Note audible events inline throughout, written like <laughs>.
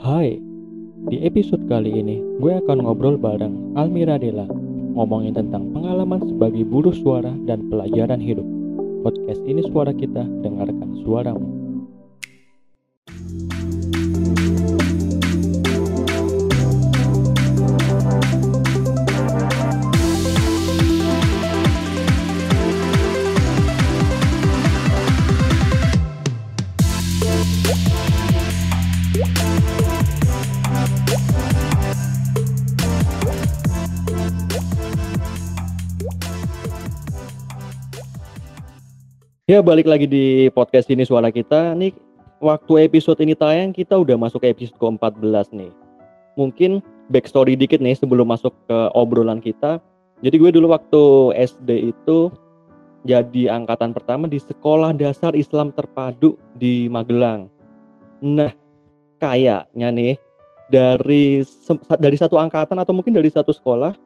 Hai, di episode kali ini gue akan ngobrol bareng Almira Dela ngomongin tentang pengalaman sebagai buruh suara dan pelajaran hidup. Podcast ini suara kita, dengarkan suaramu. Ya balik lagi di podcast ini suara kita. Nih waktu episode ini tayang kita udah masuk ke episode ke-14 nih. Mungkin backstory dikit nih sebelum masuk ke obrolan kita. Jadi gue dulu waktu SD itu jadi angkatan pertama di Sekolah Dasar Islam Terpadu di Magelang. Nah, kayaknya nih dari dari satu angkatan atau mungkin dari satu sekolah,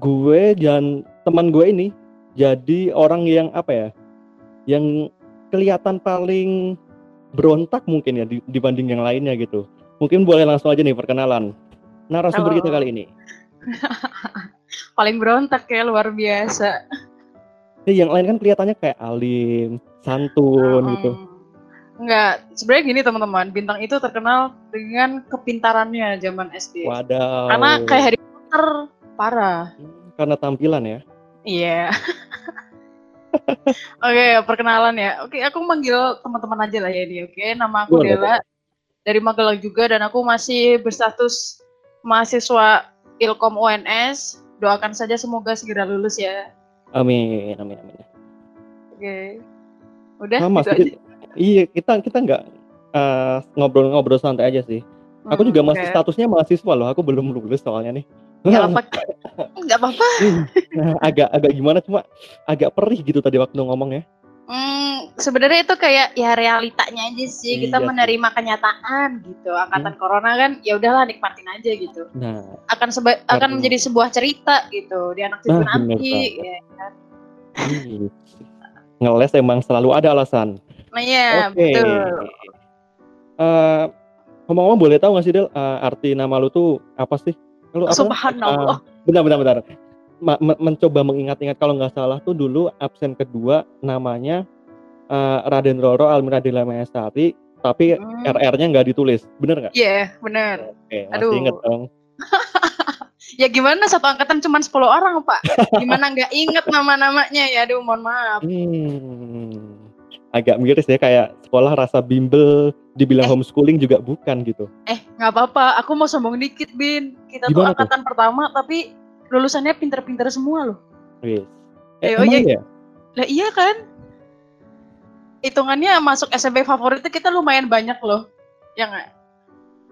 gue dan teman gue ini jadi orang yang apa ya? Yang kelihatan paling berontak mungkin ya dibanding yang lainnya gitu. Mungkin boleh langsung aja nih perkenalan narasumber kita kali ini. <laughs> paling berontak ya luar biasa. Nih, yang lain kan kelihatannya kayak alim, santun hmm. gitu. Enggak, sebenarnya gini teman-teman, bintang itu terkenal dengan kepintarannya zaman SD. Waduh. Karena kayak Harry Potter, parah. Hmm, karena tampilan ya. Iya. Yeah. <laughs> Oke, okay, perkenalan ya. Oke, okay, aku manggil teman-teman aja lah ya ini. Oke, okay? nama aku Boleh. Dela dari Magelang juga dan aku masih berstatus mahasiswa Ilkom UNS. Doakan saja semoga segera lulus ya. Amin, amin, amin. Oke. Okay. Udah Sama, gitu aja. Iya, kita kita nggak uh, ngobrol-ngobrol santai aja sih. Aku hmm, juga masih okay. statusnya mahasiswa loh. Aku belum lulus soalnya nih. Gak apa Gak apa-apa. Nah, agak agak gimana cuma agak perih gitu tadi waktu ngomong ya. Hmm, sebenarnya itu kayak ya realitanya aja sih. Iya, kita menerima kenyataan gitu. Angkatan hmm. corona kan ya udahlah nikmatin aja gitu. Nah, akan seba karena... akan menjadi sebuah cerita gitu di anak cucu nah, nanti ya kan. Hmm. Ngeles emang selalu ada alasan. Nah, iya, okay. betul. Uh, ngomong-ngomong boleh tahu gak sih Del uh, arti nama lu tuh apa sih? Lu apa? Subhanallah. Uh, bentar bentar bentar. Ma mencoba mengingat-ingat kalau nggak salah tuh dulu absen kedua namanya uh, Raden Roro Almira Dela Mayasari tapi hmm. RR-nya nggak ditulis. Bener nggak? Iya, yeah, bener. Oke, okay, masih inget dong. <laughs> ya gimana satu angkatan cuma 10 orang, Pak. <laughs> Gimana nggak inget nama-namanya ya? Aduh, mohon maaf. Hmm agak miris ya kayak sekolah rasa bimbel dibilang eh. homeschooling juga bukan gitu. Eh nggak apa-apa, aku mau sombong dikit bin. Kita Gimana tuh angkatan tuh? pertama tapi lulusannya pinter-pinter semua loh. Yes. Eh, eh iya. ya? Lah iya kan? Hitungannya masuk SMP favorit kita lumayan banyak loh, ya nggak?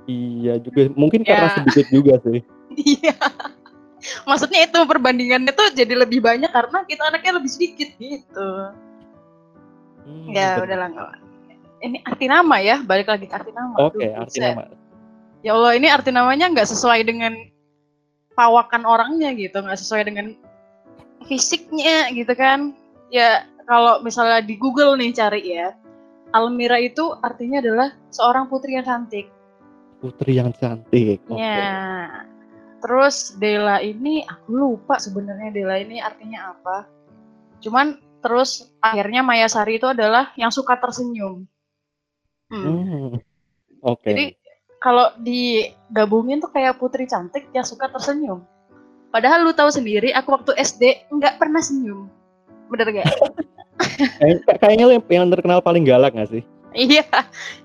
Iya juga, mungkin ya. karena sedikit juga sih. <laughs> Iya. Maksudnya itu perbandingannya tuh jadi lebih banyak karena kita anaknya lebih sedikit gitu. Hmm, ya udah lah Ini arti nama ya, balik lagi ke arti nama. Oke, okay, arti nama. Ya Allah, ini arti namanya nggak sesuai dengan pawakan orangnya gitu, nggak sesuai dengan fisiknya gitu kan. Ya kalau misalnya di Google nih cari ya, Almira itu artinya adalah seorang putri yang cantik. Putri yang cantik. Okay. Ya. Terus Dela ini aku lupa sebenarnya Dela ini artinya apa. Cuman Terus akhirnya Maya Sari itu adalah yang suka tersenyum. Hmm. hmm. Oke. Okay. Jadi kalau digabungin tuh kayak putri cantik yang suka tersenyum. Padahal lu tahu sendiri, aku waktu SD nggak pernah senyum. Bener gak? <laughs> Kayaknya lu yang terkenal paling galak gak sih? Iya,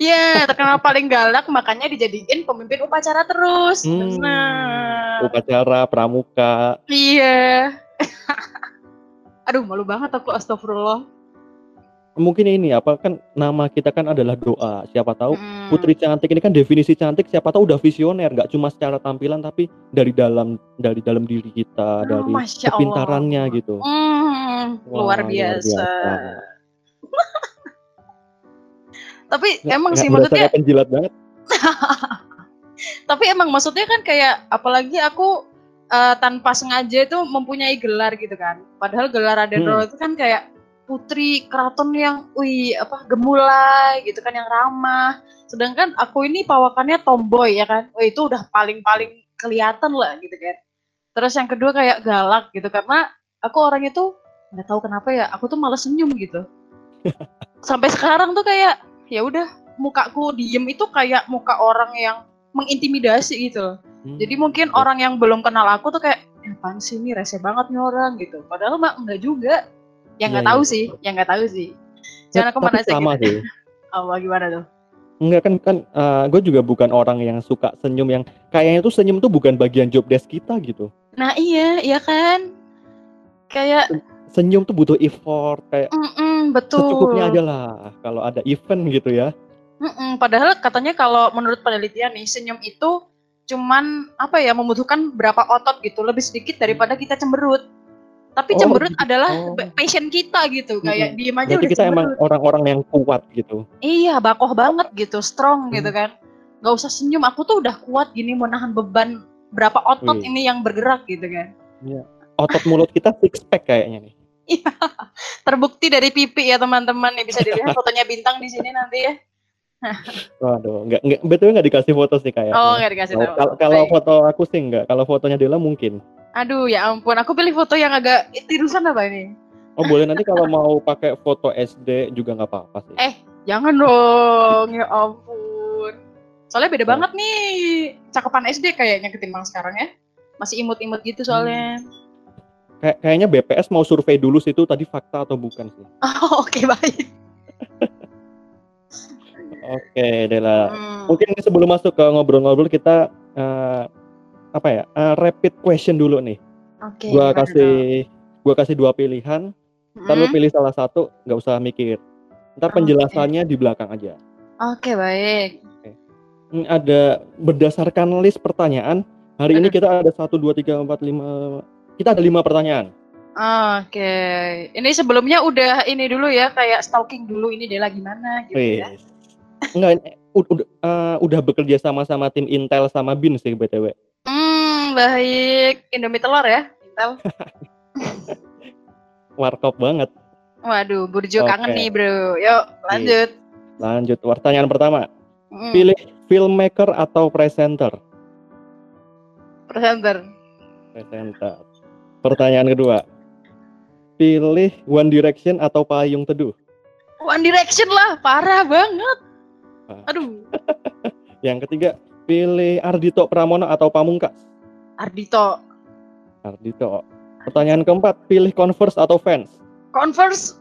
iya terkenal paling galak makanya dijadiin pemimpin upacara terus. Hmm, nah, upacara pramuka. Iya. <laughs> aduh malu banget aku astagfirullah mungkin ini apa kan nama kita kan adalah doa siapa tahu hmm. putri cantik ini kan definisi cantik siapa tahu udah visioner nggak cuma secara tampilan tapi dari dalam dari dalam diri kita oh, dari Masya kepintarannya Allah. gitu hmm, Wah, luar biasa, luar biasa. <laughs> tapi nggak, emang sih maksudnya penjilat banget <laughs> tapi emang maksudnya kan kayak apalagi aku uh, tanpa sengaja itu mempunyai gelar gitu kan. Padahal gelar Raden hmm. itu kan kayak putri keraton yang wih apa gemulai gitu kan yang ramah. Sedangkan aku ini pawakannya tomboy ya kan? Wah itu udah paling-paling kelihatan lah gitu kan. Terus yang kedua kayak galak gitu karena aku orang itu nggak tahu kenapa ya aku tuh malah senyum gitu. <laughs> Sampai sekarang tuh kayak ya udah mukaku diem itu kayak muka orang yang mengintimidasi gitu loh. Hmm. jadi mungkin orang yang belum kenal aku tuh kayak eh, apaan sih ini rese banget nih orang gitu. Padahal mah enggak juga yang nggak Iya, tahu iya. sih yang nggak tahu sih jangan aku Tapi mana sama sih. <laughs> oh gimana tuh Enggak kan kan gue juga bukan orang yang suka senyum yang kayaknya tuh senyum tuh bukan bagian job desk kita gitu. nah iya iya kan kayak Senyum tuh butuh effort kayak mm betul secukupnya aja lah kalau ada event gitu ya. Mm-mm, padahal katanya kalau menurut penelitian nih senyum itu cuman apa ya membutuhkan berapa otot gitu lebih sedikit daripada kita cemberut tapi Oh, cemberut gitu. adalah Oh. passion kita gitu kayak diem aja Berarti udah kita emang cemberut orang-orang yang kuat gitu. iya bakoh banget gitu strong Hmm. gitu kan nggak usah senyum aku tuh udah kuat gini mau nahan beban berapa otot Wih. ini yang bergerak gitu kan Otot mulut kita six pack kayaknya nih. <laughs> terbukti dari pipi ya teman-teman nih bisa dilihat <laughs> fotonya bintang di sini nanti ya <laughs> Waduh, enggak enggak betul nggak dikasih foto sih kayaknya. oh nggak dikasih Kalau- tahu Kalau foto aku sih enggak, kalau fotonya Dela mungkin. Aduh ya ampun aku pilih foto yang agak tirusan apa ini Oh boleh nanti kalau mau pakai foto SD juga nggak apa-apa sih. Eh, jangan dong, ya ampun. Soalnya beda Oh. banget nih, cakepan SD kayaknya ketimbang sekarang ya. Masih imut-imut gitu soalnya. Kayak kayaknya BPS mau survei dulu sih itu tadi fakta atau bukan sih. <laughs> Oh, oke baik. Oke, Dela. Hmm, Mungkin sebelum masuk ke ngobrol-ngobrol kita eh, apa ya? eh, rapid question dulu nih. Oke. gua gimana kasih gua kasih dua pilihan, dong? ntar lu Hmm, pilih salah satu, nggak usah mikir. Ntar Oke. penjelasannya di belakang aja. Oke, baik. Hmm, ada berdasarkan list pertanyaan. Hari ini kita ada satu, dua, tiga, empat, lima. Kita ada lima pertanyaan. Oke. Ini sebelumnya udah ini dulu ya, kayak stalking dulu ini dia lagi mana gitu ya. Wih. Enggak, udah, udah bekerja sama sama tim Intel sama Bin sih btw. Hmm, baik. Indomie telur ya, Intel. <laughs> Warkop banget. Waduh, Burjo Oke. kangen nih, Bro. Yuk, lanjut. Lanjut, pertanyaan pertama. Hmm, Pilih filmmaker atau presenter? presenter. Presenter. Pertanyaan kedua. Pilih One Direction atau Payung Teduh? One Direction lah, parah banget. Aduh, <laughs> Yang ketiga, pilih Ardito Pramono atau Pamungkas? Ardito. Ardito. Pertanyaan keempat, pilih Converse atau Vans? Converse.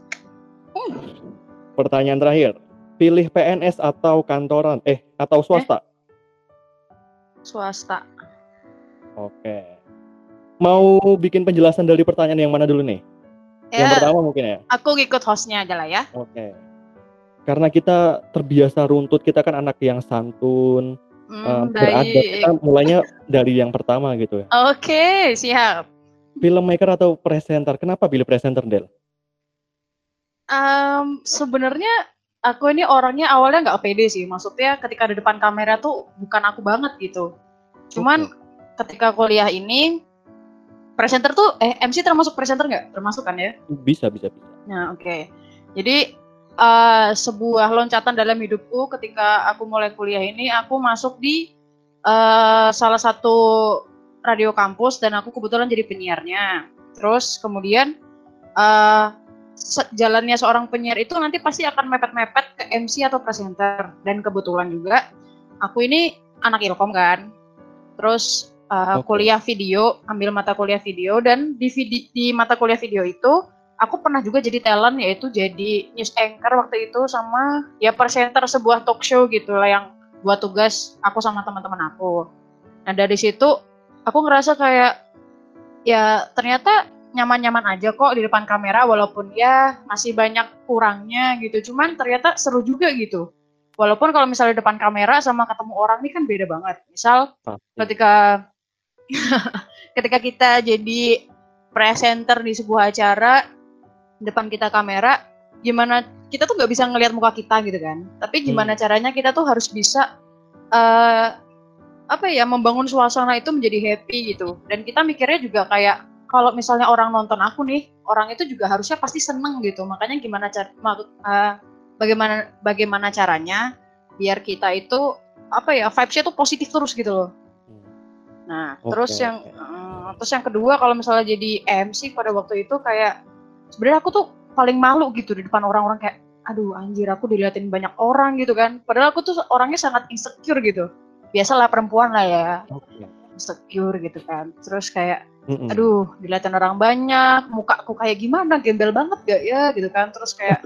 Pertanyaan terakhir, pilih PNS atau kantoran? Eh, atau swasta? Swasta. Oke. Mau bikin penjelasan dari pertanyaan yang mana dulu nih? Yang Ya, pertama mungkin ya. aku ngikut hostnya aja lah ya. Oke. Karena kita terbiasa runtut, kita kan anak yang santun, eh, Hmm, beradab. Kita baik. mulainya dari yang pertama gitu ya. Oke, siap. Filmmaker atau presenter? Kenapa pilih presenter, Del? Em, sebenarnya aku ini orangnya awalnya nggak pede sih. Maksudnya ketika di depan kamera tuh bukan aku banget gitu. Cuman ketika kuliah ini presenter tuh eh MC termasuk presenter nggak? Termasuk kan ya? Bisa, bisa, bisa. Nah, oke. Jadi eh, sebuah loncatan dalam hidupku ketika aku mulai kuliah ini, aku masuk di eh, salah satu radio kampus dan aku kebetulan jadi penyiarnya. Terus kemudian eh, se- jalannya seorang penyiar itu nanti pasti akan mepet-mepet ke MC atau presenter. Dan kebetulan juga aku ini anak ilkom kan. Terus eh, Oke. kuliah video, ambil mata kuliah video dan di di mata kuliah video itu aku pernah juga jadi talent yaitu jadi news anchor waktu itu sama ya presenter sebuah talk show gitu lah yang buat tugas aku sama teman-teman aku. Nah dari situ aku ngerasa kayak ya ternyata nyaman-nyaman aja kok di depan kamera walaupun ya masih banyak kurangnya gitu. Cuman ternyata seru juga gitu. Walaupun kalau misalnya di depan kamera sama ketemu orang ini kan beda banget. Misal Pasti. ketika <laughs> ketika kita jadi presenter di sebuah acara depan kita kamera gimana kita tuh nggak bisa ngelihat muka kita gitu kan tapi gimana caranya kita tuh harus bisa eh apa ya membangun suasana itu menjadi happy gitu dan kita mikirnya juga kayak kalau misalnya orang nonton aku nih, orang itu juga harusnya pasti seneng gitu. Makanya gimana cara uh, bagaimana bagaimana caranya biar kita itu apa ya vibes-nya tuh positif terus gitu loh. Hmm. Nah, okay, terus yang uh, terus yang kedua kalau misalnya jadi MC pada waktu itu kayak sebenarnya aku tuh paling malu gitu di depan orang-orang kayak aduh anjir aku diliatin banyak orang gitu kan. Padahal aku tuh orangnya sangat insecure gitu. Biasalah perempuan lah ya. Okay. Insecure gitu kan. Terus kayak Mm-mm. aduh dilihatin orang banyak muka aku kayak gimana gembel banget gak ya gitu kan terus kayak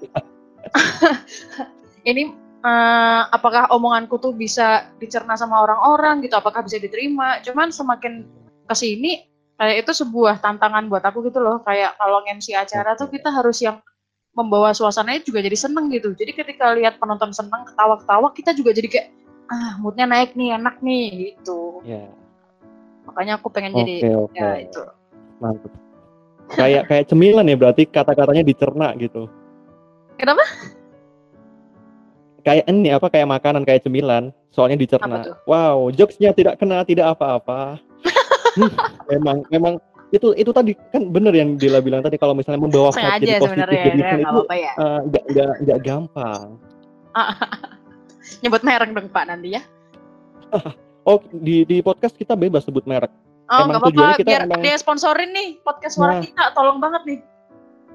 <laughs> ini uh, apakah omonganku tuh bisa dicerna sama orang-orang gitu apakah bisa diterima cuman semakin ke sini kayak itu sebuah tantangan buat aku gitu loh. Kayak kalau MC acara tuh kita harus yang membawa suasananya juga jadi seneng gitu. Jadi ketika lihat penonton seneng ketawa-ketawa kita juga jadi kayak ah moodnya naik nih enak nih gitu. Yeah makanya aku pengen okay, jadi okay. ya itu. Mantap. Kayak kayak cemilan ya berarti kata-katanya dicerna gitu. Kenapa? Kayak ini apa kayak makanan kayak cemilan soalnya dicerna. Wow jokesnya tidak kena tidak apa-apa <laughs> hmm, <laughs> memang memang itu itu tadi kan bener yang Dila bilang tadi kalau misalnya membawa vibe jadi positif jadi ya, itu ya. uh, gak, gak, gak gampang <laughs> nyebut merek dong Pak nanti ya <laughs> Oh, di di podcast kita bebas sebut merek. Oh, emang apa-apa, kita biar emang... dia sponsorin nih podcast suara nah, kita, tolong banget nih.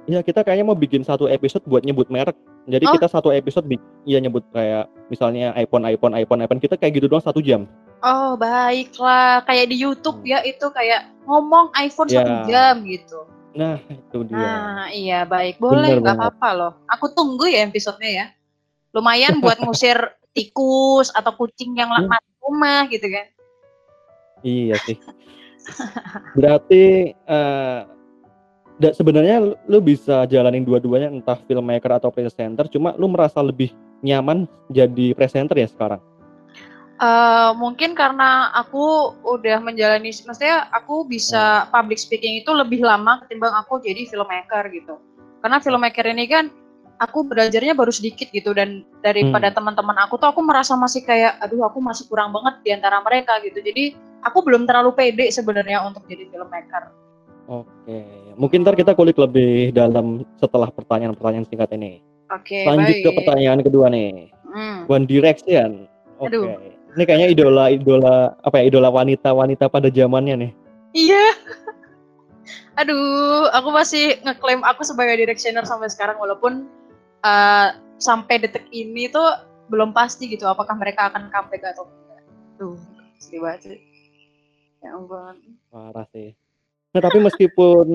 Iya, kita kayaknya mau bikin satu episode buat nyebut merek. Jadi oh. kita satu episode iya nyebut kayak misalnya iPhone, iPhone, iPhone, iPhone kita kayak gitu doang satu jam. Oh, baiklah. Kayak di YouTube hmm. ya itu kayak ngomong iPhone ya. satu jam gitu. Nah, itu dia. Nah, iya baik. Boleh, nggak apa-apa loh. Aku tunggu ya episodenya ya. Lumayan buat <laughs> ngusir tikus atau kucing yang hmm rumah gitu kan. Iya sih. <laughs> Berarti uh, sebenarnya lu bisa jalanin dua-duanya entah filmmaker atau presenter, cuma lu merasa lebih nyaman jadi presenter ya sekarang? Uh, mungkin karena aku udah menjalani, maksudnya aku bisa hmm. public speaking itu lebih lama ketimbang aku jadi filmmaker gitu. Karena filmmaker ini kan aku belajarnya baru sedikit gitu dan daripada hmm. teman-teman aku tuh aku merasa masih kayak aduh aku masih kurang banget di antara mereka gitu. Jadi aku belum terlalu pede sebenarnya untuk jadi filmmaker. Oke, mungkin ntar kita kulik lebih dalam setelah pertanyaan-pertanyaan singkat ini. Oke, Lanjut baik. ke pertanyaan kedua nih. Hmm. One Direction. Oke. Okay. Ini kayaknya idola idola apa ya idola wanita wanita pada zamannya nih. Iya. <laughs> Aduh, aku masih ngeklaim aku sebagai directioner sampai sekarang walaupun uh, sampai detik ini tuh belum pasti gitu apakah mereka akan comeback atau tidak. Tuh, sedih banget sih. Ya ampun. Parah sih. Nah, tapi meskipun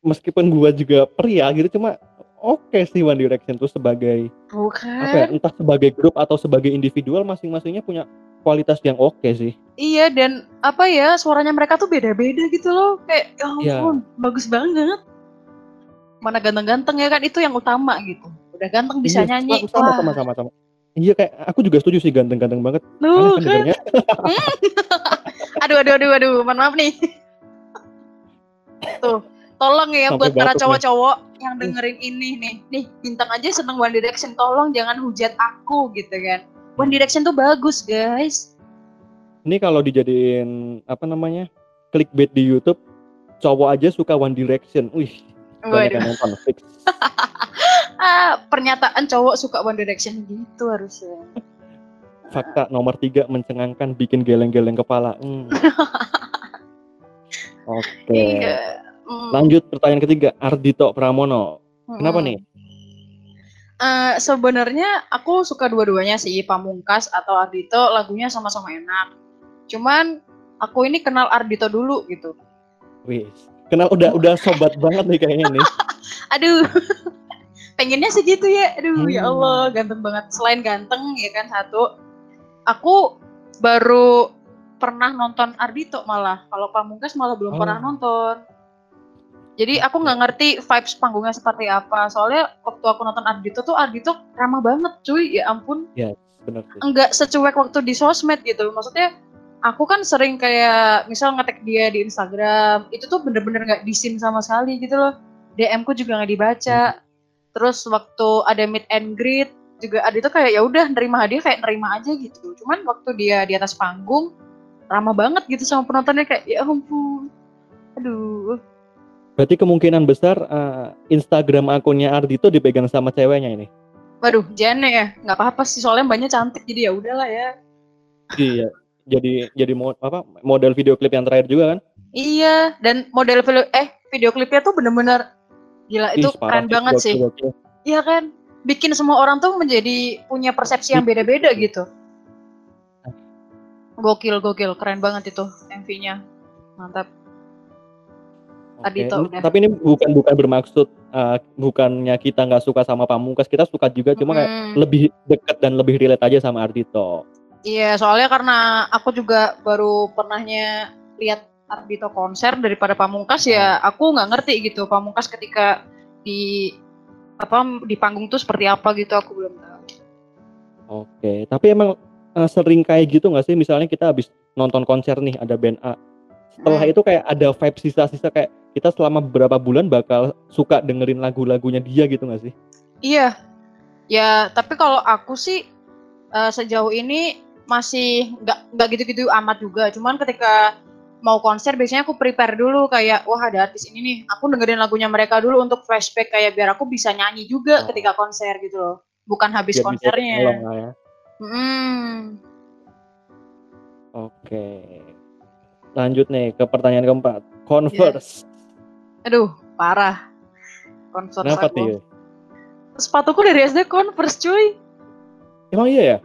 meskipun gua juga pria gitu cuma oke okay sih One Direction tuh sebagai Bukan. apa ya, entah sebagai grup atau sebagai individual masing-masingnya punya kualitas yang oke okay sih. Iya dan apa ya suaranya mereka tuh beda-beda gitu loh kayak ya, ya. ampun ya. bagus banget mana ganteng-ganteng ya kan itu yang utama gitu udah ganteng bisa iya, nyanyi sama, sama sama sama iya kayak aku juga setuju sih ganteng-ganteng banget Loh, kan, kan? <laughs> aduh aduh aduh aduh mohon maaf nih <laughs> tuh tolong ya Sampai buat para cowok-cowok yang dengerin ini nih. Nih bintang aja seneng One Direction tolong jangan hujat aku gitu kan. One Direction tuh bagus guys. Ini kalau dijadiin apa namanya clickbait di YouTube cowok aja suka One Direction. Wih banyak nonton fix. <laughs> Ah, pernyataan cowok suka One Direction gitu harusnya. <laughs> Fakta nomor tiga mencengangkan bikin geleng-geleng kepala. Hmm. <laughs> oke. Okay. iya. Mm. lanjut pertanyaan ketiga Ardito Pramono kenapa nih Uh, sebenarnya aku suka dua-duanya sih Pamungkas atau Ardito lagunya sama-sama enak. Cuman aku ini kenal Ardito dulu gitu. Wih, Kenal udah udah sobat <laughs> banget nih kayaknya nih. Aduh. <laughs> Pengennya segitu ya. Aduh hmm. ya Allah, ganteng banget. Selain ganteng ya kan satu. Aku baru pernah nonton Ardito malah. Kalau Pamungkas malah belum oh. pernah nonton. Jadi aku nggak ngerti vibes panggungnya seperti apa. Soalnya waktu aku nonton Ardito tuh Ardito ramah banget cuy. Ya ampun. Ya, benar. Enggak secuek waktu di sosmed gitu. Maksudnya aku kan sering kayak misal ngetek dia di Instagram itu tuh bener-bener nggak -bener disin sama sekali gitu loh DM ku juga nggak dibaca terus waktu ada meet and greet juga ada itu kayak ya udah nerima hadiah kayak nerima aja gitu cuman waktu dia di atas panggung ramah banget gitu sama penontonnya kayak ya ampun aduh Berarti kemungkinan besar uh, Instagram akunnya Ardito dipegang sama ceweknya ini. Waduh, jangan ya. Nggak apa-apa sih, soalnya banyak cantik jadi ya udahlah ya. Iya, jadi jadi mo apa model video klip yang terakhir juga kan? Iya, dan model video eh video klipnya tuh bener-bener gila itu Ih, keren banget sih. Iya kan? Bikin semua orang tuh menjadi punya persepsi yang beda-beda gitu. Gokil, gokil, keren banget itu MV-nya. Mantap. Tadi okay. udah. Tapi ini bukan bukan bermaksud uh, bukannya kita nggak suka sama Pamungkas, kita suka juga, cuma kayak lebih dekat dan lebih relate aja sama Ardito. Iya, soalnya karena aku juga baru pernahnya lihat Ardito konser daripada Pamungkas ya, aku nggak ngerti gitu Pamungkas ketika di apa di panggung tuh seperti apa gitu aku belum tahu. Oke, tapi emang uh, sering kayak gitu nggak sih? Misalnya kita habis nonton konser nih ada band A, setelah hmm. itu kayak ada vibe sisa-sisa kayak kita selama beberapa bulan bakal suka dengerin lagu-lagunya dia gitu nggak sih? Iya, ya tapi kalau aku sih uh, sejauh ini masih nggak nggak gitu-gitu amat juga. Cuman ketika mau konser biasanya aku prepare dulu kayak wah ada artis ini nih aku dengerin lagunya mereka dulu untuk flashback kayak biar aku bisa nyanyi juga oh. ketika konser gitu loh bukan habis biar konsernya ya. hmm. oke lanjut nih ke pertanyaan keempat converse Aduh, parah. Converse Kenapa aku. Tuh? Sepatuku dari SD Converse, cuy. Emang iya ya?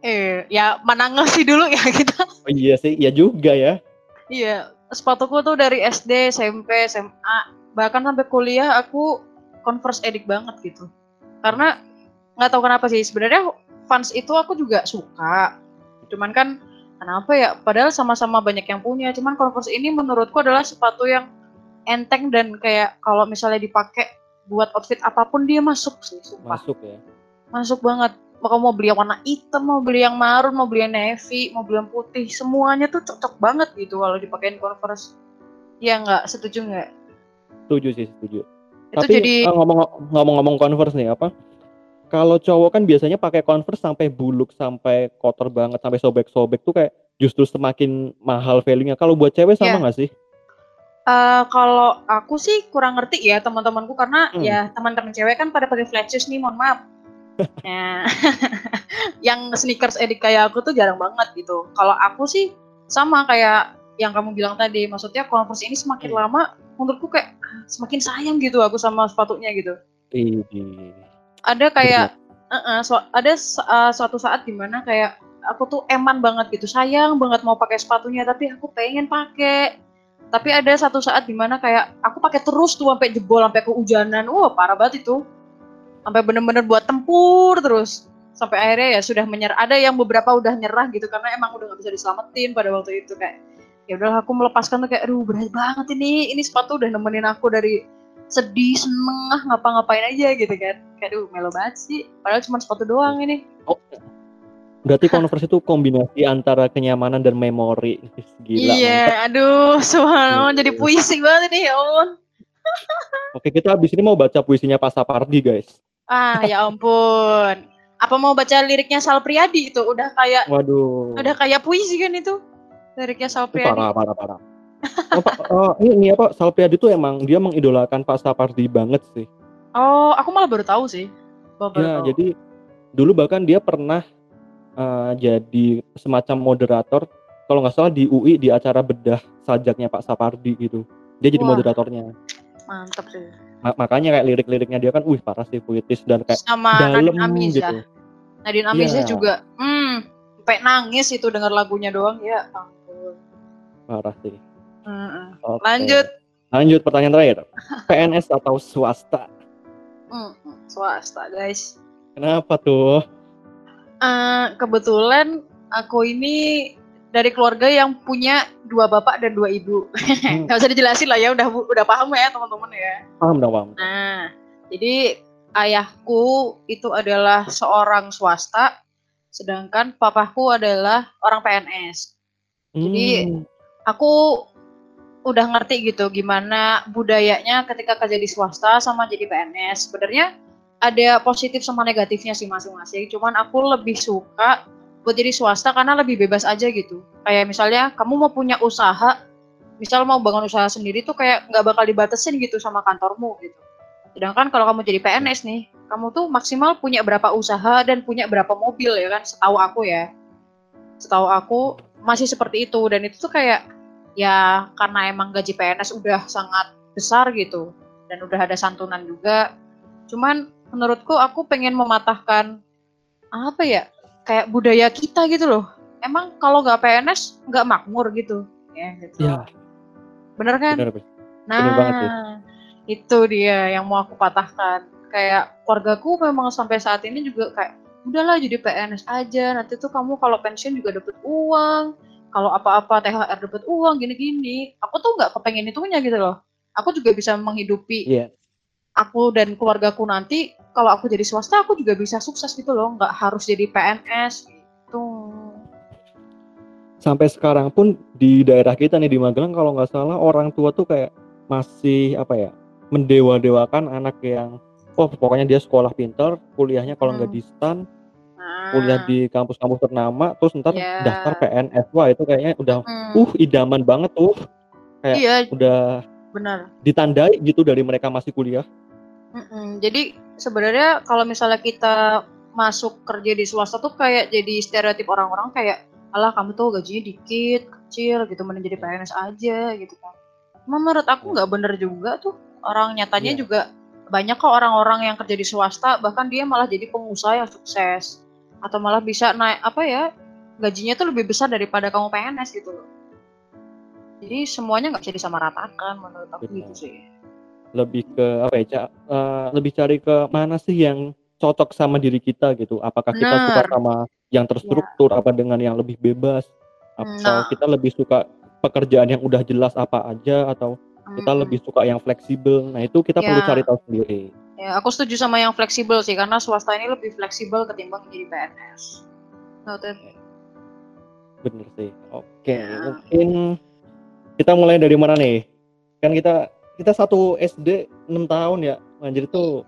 Eh, ya mana ngasih dulu ya kita. <laughs> Oh iya sih, iya juga ya. Iya, sepatuku tuh dari SD, SMP, SMA, bahkan sampai kuliah aku Converse edik banget gitu. Karena nggak tahu kenapa sih sebenarnya fans itu aku juga suka. Cuman kan kenapa ya? Padahal sama-sama banyak yang punya. Cuman Converse ini menurutku adalah sepatu yang enteng dan kayak kalau misalnya dipakai buat outfit apa pun dia masuk sih sumpah. Masuk ya. Masuk banget. Mau mau beli yang warna hitam, mau beli yang marun, mau beli yang navy, mau beli yang putih, semuanya tuh cocok banget gitu kalau dipakein Converse. Ya nggak, setuju nggak? Setuju sih, setuju. Itu Tapi jadi eh, ngomong-ngomong Converse nih apa? Kalau cowok kan biasanya pakai Converse sampai buluk, sampai kotor banget, sampai sobek-sobek tuh kayak justru semakin mahal value-nya. Kalau buat cewek sama iya. nggak yeah. sih? Uh, kalau aku sih kurang ngerti ya teman-temanku karena hmm. ya teman-teman cewek kan pada pakai flat shoes nih, mohon maaf. ya. <laughs> <laughs> yang sneakers edik kayak aku tuh jarang banget gitu. Kalau aku sih sama kayak yang kamu bilang tadi, maksudnya Converse ini semakin hmm. lama menurutku kayak semakin sayang gitu aku sama sepatunya gitu. Ada kayak uh -uh, so, ada uh, suatu saat di mana kayak aku tuh eman banget gitu, sayang banget mau pakai sepatunya tapi aku pengen pakai tapi ada satu saat di mana kayak aku pakai terus tuh sampai jebol sampai kehujanan. Wah parah banget itu. Sampai bener-bener buat tempur terus. Sampai akhirnya ya sudah menyerah. Ada yang beberapa udah nyerah gitu karena emang udah nggak bisa diselamatin pada waktu itu kayak ya udah aku melepaskan tuh kayak aduh berat banget ini. Ini sepatu udah nemenin aku dari sedih seneng ngapa-ngapain aja gitu kan. Kayak aduh melo banget sih. Padahal cuma sepatu doang ini. Oh Berarti Converse itu kombinasi antara kenyamanan dan memori. Gila. Iya, mantap. aduh, subhanallah jadi iya. puisi banget nih, ya ampun. <laughs> Oke, kita habis ini mau baca puisinya Pak Sapardi, guys. Ah, ya ampun. Apa mau baca liriknya Sal Priadi itu? Udah kayak Waduh. Udah kayak puisi kan itu? Liriknya Sal Priadi. Parah, parah, parah. oh, Pak, uh, ini, ini apa Sal Priadi itu emang dia mengidolakan Pak Sapardi banget sih. Oh, aku malah baru tahu sih. Baru ya, tahu. jadi dulu bahkan dia pernah uh, jadi semacam moderator kalau nggak salah di UI di acara bedah sajaknya Pak Sapardi gitu. Dia jadi Wah, moderatornya. Mantap sih. Ma makanya kayak lirik-liriknya dia kan, wih parah sih puitis dan kayak Sama dalam gitu. Ya. Nadine Amiza yeah. juga, hmm, sampai nangis itu dengar lagunya doang ya ampun. Parah sih. Mm -mm. Okay. Lanjut. Lanjut pertanyaan terakhir. <laughs> PNS atau swasta? Hmm, swasta guys. Kenapa tuh? Uh, kebetulan aku ini dari keluarga yang punya dua bapak dan dua ibu. Hmm. <laughs> Gak usah dijelasin lah ya, udah udah paham ya teman-teman ya. Paham dong paham. Nah, jadi ayahku itu adalah seorang swasta, sedangkan papaku adalah orang PNS. Hmm. Jadi aku udah ngerti gitu gimana budayanya ketika kerja di swasta sama jadi PNS. Sebenarnya ada positif sama negatifnya sih masing-masing. Cuman aku lebih suka buat jadi swasta karena lebih bebas aja gitu. Kayak misalnya kamu mau punya usaha, misal mau bangun usaha sendiri tuh kayak nggak bakal dibatasin gitu sama kantormu gitu. Sedangkan kalau kamu jadi PNS nih, kamu tuh maksimal punya berapa usaha dan punya berapa mobil ya kan, setahu aku ya. Setahu aku masih seperti itu dan itu tuh kayak ya karena emang gaji PNS udah sangat besar gitu dan udah ada santunan juga. Cuman menurutku aku pengen mematahkan apa ya kayak budaya kita gitu loh. Emang kalau nggak PNS nggak makmur gitu ya gitu. Ya, Bener kan? benar, Bes. Nah, Bener banget sih. itu dia yang mau aku patahkan. Kayak keluargaku memang sampai saat ini juga kayak udahlah jadi PNS aja. Nanti tuh kamu kalau pensiun juga dapet uang. Kalau apa-apa THR dapet uang gini-gini. Aku tuh nggak kepengen itunya gitu loh. Aku juga bisa menghidupi Iya. Aku dan keluargaku nanti. Kalau aku jadi swasta, aku juga bisa sukses gitu loh. Nggak harus jadi PNS gitu. Sampai sekarang pun di daerah kita nih di Magelang kalau nggak salah orang tua tuh kayak masih apa ya mendewa-dewakan anak yang oh pokoknya dia sekolah pinter, kuliahnya kalau nggak Hmm. di STAN, Nah, kuliah di kampus-kampus ternama, terus ntar Ya. daftar PNS. Wah itu kayaknya udah hmm, uh idaman banget tuh, kayak iya udah benar. ditandai gitu dari mereka masih kuliah. Mm-mm. Jadi sebenarnya kalau misalnya kita masuk kerja di swasta tuh kayak jadi stereotip orang-orang kayak alah kamu tuh gajinya dikit, kecil gitu mending jadi PNS aja gitu kan. Menurut aku nggak bener juga tuh. Orang nyatanya Iya. juga banyak kok orang-orang yang kerja di swasta bahkan dia malah jadi pengusaha yang sukses atau malah bisa naik apa ya gajinya tuh lebih besar daripada kamu PNS gitu loh. Jadi semuanya nggak bisa disamaratakan menurut aku Benar. gitu sih. Lebih ke apa ya, Ca? Eh, lebih cari ke mana sih yang cocok sama diri kita gitu. Apakah kita suka Benar. sama yang terstruktur apa dengan yang lebih bebas? Atau Nah. kita lebih suka pekerjaan yang udah jelas apa aja atau kita Mm-mm. lebih suka yang fleksibel. Nah, itu kita perlu Ya. cari tahu sendiri. Ya, aku setuju sama yang fleksibel sih, karena swasta ini lebih fleksibel ketimbang jadi PNS. Noted. Bener sih. Oke, Ya. mungkin kita mulai dari mana nih? Kan kita kita satu SD 6 tahun ya. Anjir itu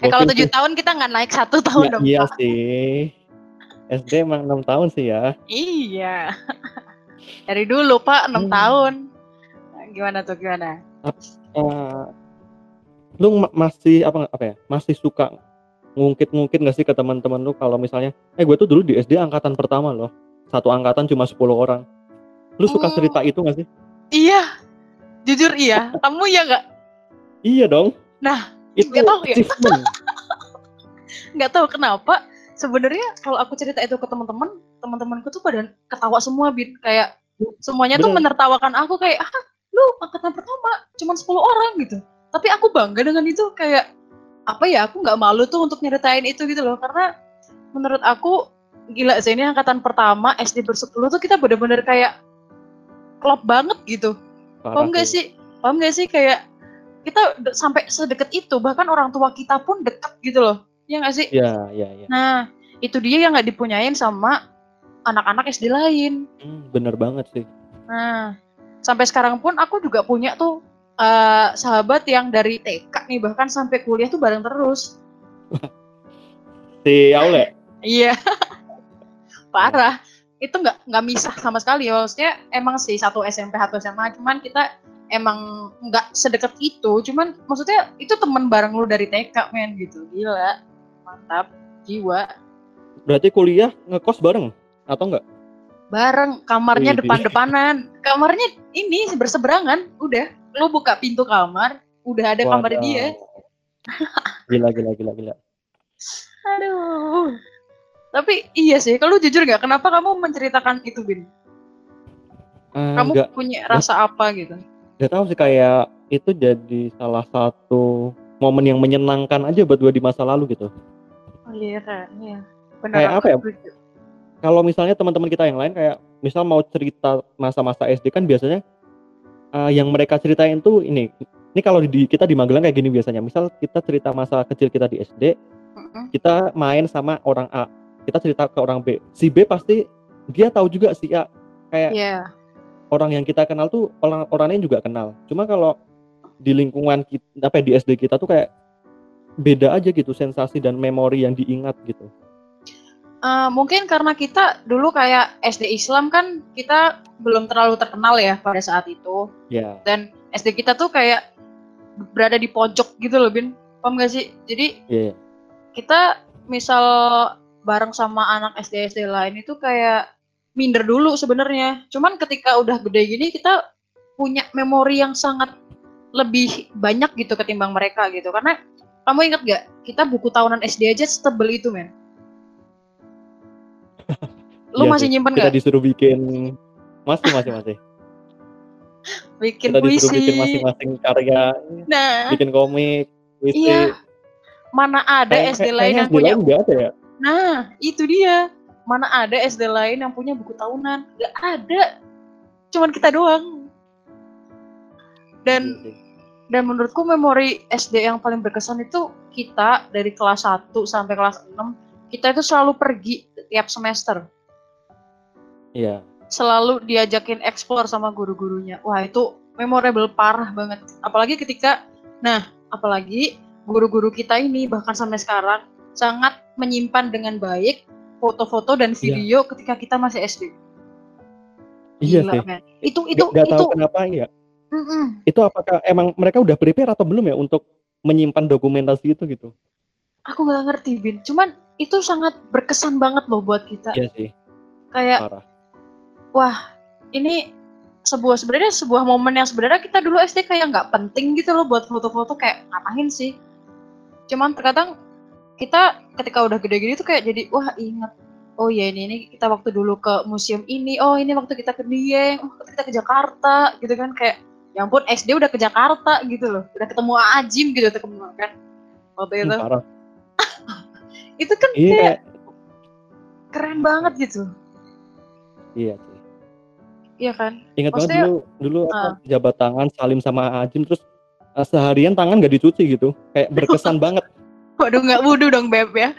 Eh kalau tujuh tahun kita nggak naik satu tahun Ya, dong. iya Pak. sih. SD emang 6 tahun sih ya. Iya. <laughs> Dari dulu Pak, enam Hmm. tahun. Gimana tuh gimana? Eh, lu ma- masih apa apa ya? Masih suka ngungkit-ngungkit gak sih ke teman-teman lu kalau misalnya, eh gue tuh dulu di SD angkatan pertama loh. Satu angkatan cuma 10 orang. Lu suka Oh. cerita itu gak sih? Iya, jujur iya. Kamu ya nggak Iya dong. Nah, itu nggak tahu ya. <laughs> nggak tahu kenapa. Sebenarnya kalau aku cerita itu ke teman-teman, teman-temanku tuh pada ketawa semua, bin kayak semuanya tuh Bener. menertawakan aku kayak ah lu angkatan pertama cuma 10 orang gitu. Tapi aku bangga dengan itu kayak apa ya aku nggak malu tuh untuk nyeritain itu gitu loh karena menurut aku gila sih ini angkatan pertama SD bersepuluh tuh kita bener-bener kayak klop banget gitu. Parah Paham gak sih? Paham gak sih kayak kita sampai sedekat itu bahkan orang tua kita pun dekat gitu loh. Ya nggak sih? Iya, iya, iya. Nah itu dia yang nggak dipunyain sama anak-anak SD lain. Hmm, bener banget sih. Nah sampai sekarang pun aku juga punya tuh eh, sahabat yang dari TK nih bahkan sampai kuliah tuh bareng terus. <laughs> Si Aule. Iya. <laughs> Parah. Itu nggak nggak misah sama sekali. Maksudnya emang sih satu SMP satu SMA, cuman kita emang nggak sedekat itu. Cuman maksudnya itu teman bareng lu dari TK men gitu. Gila. Mantap. Jiwa. Berarti kuliah ngekos bareng atau enggak? Bareng kamarnya depan-depanan. Kamarnya ini berseberangan. Udah. Lu buka pintu kamar, udah ada kamar dia. Gila, gila, gila, gila. Aduh. Tapi iya sih, kalau jujur nggak, kenapa kamu menceritakan itu, Bin? Ah, Kamu nggak punya rasa apa gitu? nggak tahu sih kayak itu jadi salah satu momen yang menyenangkan aja buat gue di masa lalu gitu. Oh iya, Kak. iya. Benar. Kayak apa ya? Kalau misalnya teman-teman kita yang lain kayak misal mau cerita masa-masa SD kan biasanya eh, yang mereka ceritain tuh ini. Ini kalau di kita di Magelang kayak gini biasanya. Misal kita cerita masa kecil kita di SD, Mm-mm. kita main sama orang A, kita cerita ke orang B. Si B pasti dia tahu juga si A. Kayak Iya. orang yang kita kenal tuh orang orang lain juga kenal. Cuma kalau di lingkungan kita, apa ya, di SD kita tuh kayak beda aja gitu sensasi dan memori yang diingat gitu. Uh, mungkin karena kita dulu kayak SD Islam kan kita belum terlalu terkenal ya pada saat itu. Iya. Dan SD kita tuh kayak berada di pojok gitu loh, Bin. Paham gak sih? Jadi Iya. kita misal bareng sama anak SD SD lain itu kayak minder dulu sebenarnya. Cuman ketika udah gede gini kita punya memori yang sangat lebih banyak gitu ketimbang mereka gitu. Karena kamu ingat gak? Kita buku tahunan SD aja setebel itu, men. <laughs> Lu Iya masih sih. nyimpen Kita gak? disuruh bikin masih masih masih. Bikin Kita disuruh puisi. bikin masing-masing karya, Nah, bikin komik, puisi. iya. Mana ada SD lain yang punya lain ada ya? Nah, itu dia. Mana ada SD lain yang punya buku tahunan? Gak ada. Cuman kita doang. Dan Iya sih. dan menurutku memori SD yang paling berkesan itu kita dari kelas 1 sampai kelas 6 kita itu selalu pergi tiap semester. Iya. Selalu diajakin explore sama guru-gurunya. Wah, itu memorable parah banget. Apalagi ketika nah, apalagi guru-guru kita ini bahkan sampai sekarang sangat menyimpan dengan baik foto-foto dan Iya. video ketika kita masih SD. Iya Gila, sih. men. Itu itu Nggak itu tahu kenapa ya. Mm-mm. Itu apakah emang mereka udah prepare atau belum ya untuk menyimpan dokumentasi itu gitu? aku nggak ngerti bin. Cuman itu sangat berkesan banget loh buat kita. Iya sih, Kayak parah. wah ini sebuah sebenarnya sebuah momen yang sebenarnya kita dulu SD kayak nggak penting gitu loh buat foto-foto kayak ngapain sih cuman terkadang kita ketika udah gede gini tuh kayak jadi wah ingat. Oh ya ini ini kita waktu dulu ke museum ini. Oh ini waktu kita ke Dieng. Oh waktu kita ke Jakarta gitu kan kayak ya ampun SD udah ke Jakarta gitu loh. Udah ketemu Ajim gitu ketemu kan. Waktu itu <laughs> itu kan Iya, kayak keren banget gitu. Iya sih. iya kan? Ingat banget dulu dulu apa, Ah. jabat tangan salim sama Ajim terus eh, seharian tangan nggak dicuci gitu. Kayak berkesan <laughs> banget. Waduh nggak wudhu dong beb ya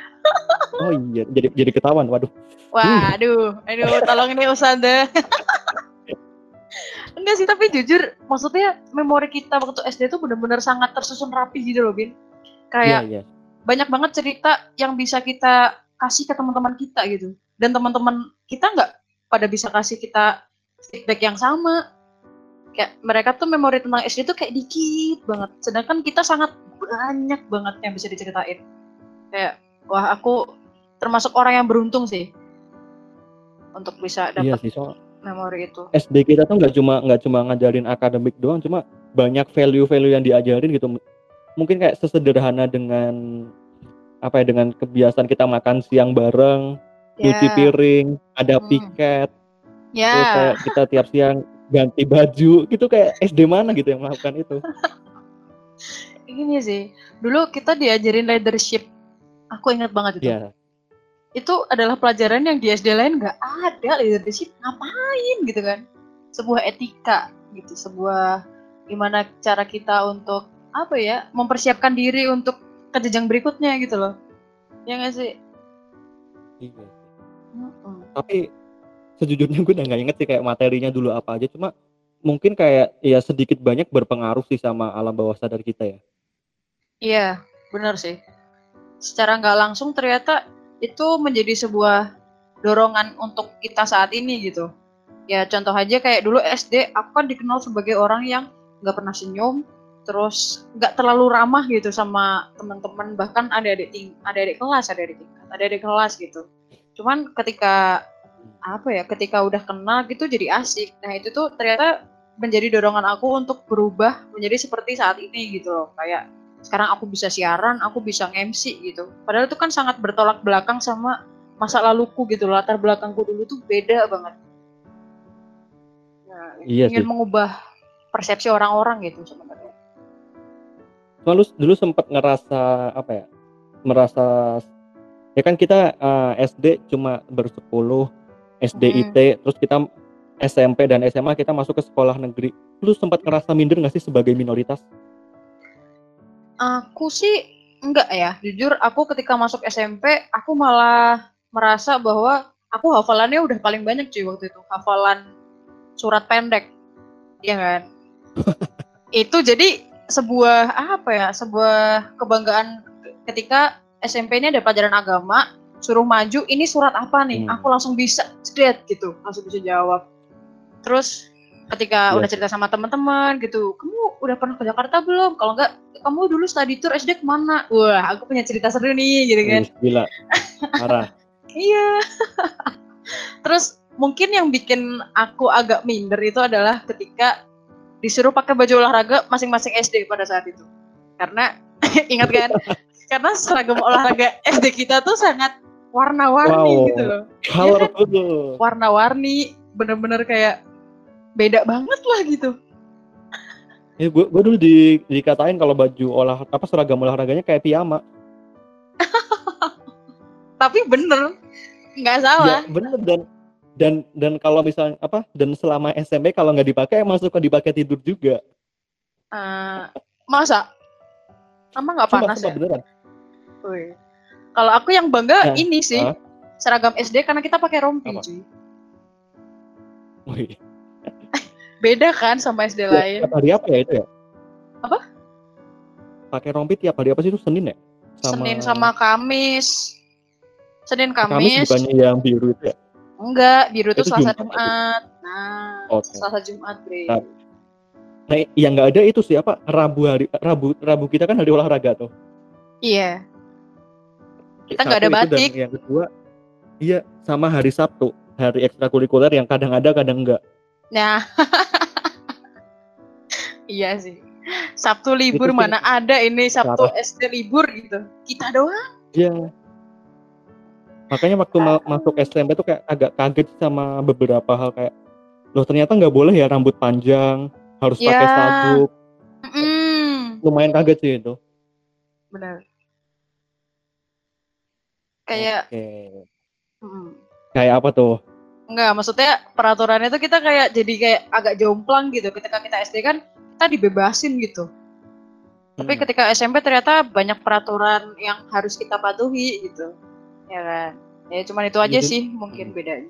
Oh iya, jadi jadi ketahuan. Waduh. Waduh, aduh, tolong ini Usanda. Enggak sih, tapi jujur, maksudnya memori kita waktu SD itu benar-benar sangat tersusun rapi gitu loh, Bin. Kayak iya. banyak banget cerita yang bisa kita kasih ke teman-teman kita gitu. Dan teman-teman kita nggak pada bisa kasih kita feedback yang sama. Kayak mereka tuh memori tentang SD tuh kayak dikit banget. Sedangkan kita sangat banyak banget yang bisa diceritain. Kayak, wah aku termasuk orang yang beruntung sih untuk bisa Iya dapat sih, soal memori itu. SD kita tuh nggak cuma nggak cuma ngajarin akademik doang, cuma banyak value-value yang diajarin gitu. Mungkin kayak sesederhana dengan apa ya dengan kebiasaan kita makan siang bareng, cuci Ya, piring, ada Hmm. piket, terus ya. kayak kita tiap siang ganti baju, gitu kayak SD mana gitu yang melakukan itu. <laughs> Ini sih. Dulu kita diajarin leadership. Aku ingat banget itu. Iya, Itu adalah pelajaran yang di SD lain nggak ada leadership. Ngapain gitu kan? Sebuah etika gitu, sebuah gimana cara kita untuk apa ya mempersiapkan diri untuk ke jenjang berikutnya gitu loh. Ya nggak sih? iya. Mm-mm. Tapi sejujurnya gue udah nggak inget sih kayak materinya dulu apa aja, cuma mungkin kayak ya sedikit banyak berpengaruh sih sama alam bawah sadar kita ya. Iya, benar sih. Secara nggak langsung ternyata itu menjadi sebuah dorongan untuk kita saat ini gitu. Ya contoh aja kayak dulu SD aku kan dikenal sebagai orang yang nggak pernah senyum, terus nggak terlalu ramah gitu sama teman-teman bahkan adik-adik ting adik-adik kelas, adik-adik tingkat, adik-adik kelas gitu. Cuman ketika apa ya, ketika udah kenal gitu jadi asik. Nah itu tuh ternyata menjadi dorongan aku untuk berubah menjadi seperti saat ini gitu loh. Kayak sekarang aku bisa siaran, aku bisa nge-MC gitu. Padahal itu kan sangat bertolak belakang sama masa laluku gitu, latar belakangku dulu tuh beda banget. Nah, Iya ingin sih. mengubah persepsi orang-orang gitu sebenarnya. Cuma lu dulu sempat ngerasa apa ya? Merasa ya kan kita eh, SD cuma bersepuluh, SD Hmm. IT, terus kita SMP dan SMA kita masuk ke sekolah negeri. Lu sempat ngerasa minder nggak sih sebagai minoritas? Aku sih enggak ya, jujur aku ketika masuk SMP aku malah merasa bahwa aku hafalannya udah paling banyak cuy waktu itu, hafalan surat pendek. Iya kan? <laughs> itu jadi sebuah apa ya, sebuah kebanggaan ketika SMP ini ada pelajaran agama, suruh maju ini surat apa nih Hmm. aku langsung bisa straight gitu langsung bisa jawab terus ketika Iya. udah cerita sama teman-teman gitu kamu udah pernah ke Jakarta belum? Kalau enggak kamu dulu study tour SD ke mana? Wah aku punya cerita seru nih gitu kan. Gila. Parah. <laughs> Iya. Terus mungkin yang bikin aku agak minder itu adalah ketika disuruh pakai baju olahraga masing-masing SD pada saat itu. Karena <laughs> ingat kan? <laughs> Karena seragam olahraga SD kita tuh sangat warna-warni Wow. gitu loh. Colorful. Warna-warni bener-bener kayak beda banget lah gitu ya gue gue dulu di dikatain kalau baju olah apa seragam olahraganya kayak piyama <laughs> tapi bener nggak ya salah bener dan dan dan kalau misalnya apa dan selama SMP kalau nggak dipakai emang suka dipakai tidur juga Eh, masa Emang nggak panas sumpah, ya? beneran. Kalau aku yang bangga Nah, ini sih ah. seragam SD karena kita pakai rompi Apa? cuy. Wih, Beda kan sama SD tiap, lain. tiap hari apa ya itu ya Apa? pakai rompi tiap hari apa sih itu Senin ya Senin sama Kamis. Senin Kamis Kamis. bukannya yang biru itu ya Enggak, biru itu Itu Selasa Jumat. Jumat. Nah, Oke. Selasa Jumat, Bre. Nah, Nah, yang nggak ada itu sih apa Rabu hari Rabu Rabu kita kan hari olahraga tuh. Iya. Kita nggak ada batik. Dan yang kedua, iya sama hari Sabtu, hari ekstrakurikuler yang kadang ada kadang enggak. Nah. <laughs> iya sih. Sabtu libur sih mana ada ini Sabtu parah. SD libur gitu. Kita doang. Iya. Makanya waktu ma- masuk SMP tuh kayak agak kaget sama beberapa hal kayak loh ternyata nggak boleh ya rambut panjang, harus pakai Ya. sabuk. Mm, Lumayan kaget sih itu. benar. Kayak Oke. mm, Kayak apa tuh? Enggak, maksudnya peraturannya tuh kita kayak jadi kayak agak jomplang gitu. Ketika kita SD kan kita dibebasin gitu. Tapi Hmm. ketika SMP ternyata banyak peraturan yang harus kita patuhi gitu. Ya kan? Ya cuman itu aja Jadi- sih mungkin Hmm. bedanya.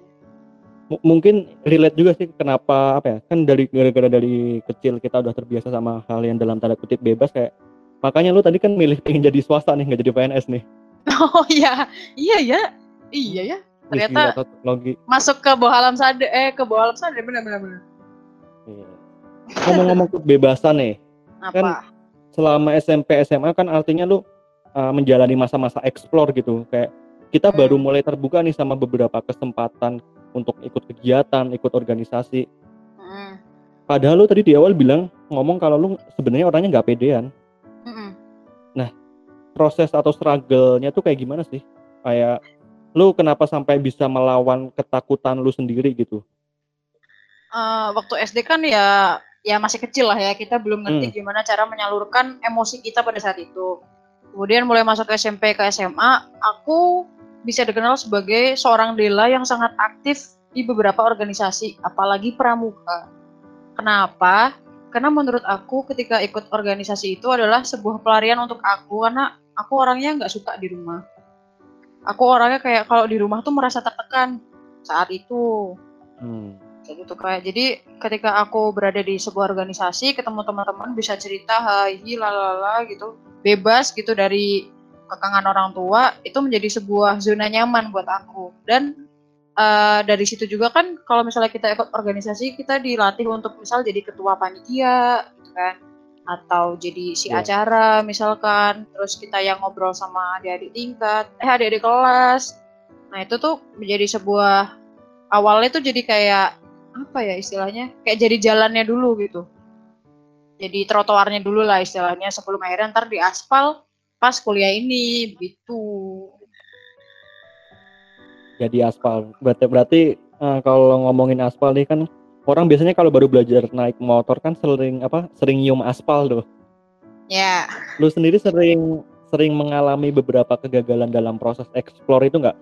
M- mungkin relate juga sih kenapa apa ya kan dari gara-gara dari kecil kita udah terbiasa sama hal yang dalam tanda kutip bebas kayak makanya lu tadi kan milih pengen jadi swasta nih nggak jadi PNS nih <laughs> Oh iya, iya ya. Iya ya. Wih, Ternyata- teknologi Masuk ke bawah alam sadar eh ke bawah alam sadar benar benar benar. Iya. ngomong-ngomong kebebasan nih Apa? Kan selama SMP SMA kan artinya lu uh, menjalani masa-masa explore gitu kayak kita Hmm. baru mulai terbuka nih sama beberapa kesempatan untuk ikut kegiatan ikut organisasi Mm, padahal lu tadi di awal bilang ngomong kalau lu sebenarnya orangnya nggak pedean mm-mm. proses atau struggle-nya tuh kayak gimana sih? Kayak lu kenapa sampai bisa melawan ketakutan lu sendiri gitu? Eh, waktu SD kan ya ya masih kecil lah ya kita belum ngerti Hmm. gimana cara menyalurkan emosi kita pada saat itu. Kemudian mulai masuk ke SMP ke SMA, aku bisa dikenal sebagai seorang Dela yang sangat aktif di beberapa organisasi, apalagi pramuka. Kenapa? Karena menurut aku ketika ikut organisasi itu adalah sebuah pelarian untuk aku karena aku orangnya nggak suka di rumah. Aku orangnya kayak kalau di rumah tuh merasa tertekan saat itu. Hmm. kayak gitu kayak jadi ketika aku berada di sebuah organisasi ketemu teman-teman bisa cerita hai hi, lalala gitu. Bebas gitu dari kekangan orang tua itu menjadi sebuah zona nyaman buat aku. Dan eh, dari situ juga kan kalau misalnya kita ikut organisasi kita dilatih untuk misal jadi ketua panitia gitu kan atau jadi si Iya. acara misalkan. Terus kita yang ngobrol sama adik-adik tingkat eh adik-adik kelas. Nah itu tuh menjadi sebuah awalnya tuh jadi kayak apa ya istilahnya? Kayak jadi jalannya dulu gitu. Jadi trotoarnya dulu lah istilahnya sebelum akhirnya ntar di aspal pas kuliah ini begitu. Jadi aspal. Berarti berarti eh, kalau ngomongin aspal nih kan orang biasanya kalau baru belajar naik motor kan sering apa? Sering nyium aspal tuh. ya Lu sendiri sering sering mengalami beberapa kegagalan dalam proses explore itu nggak?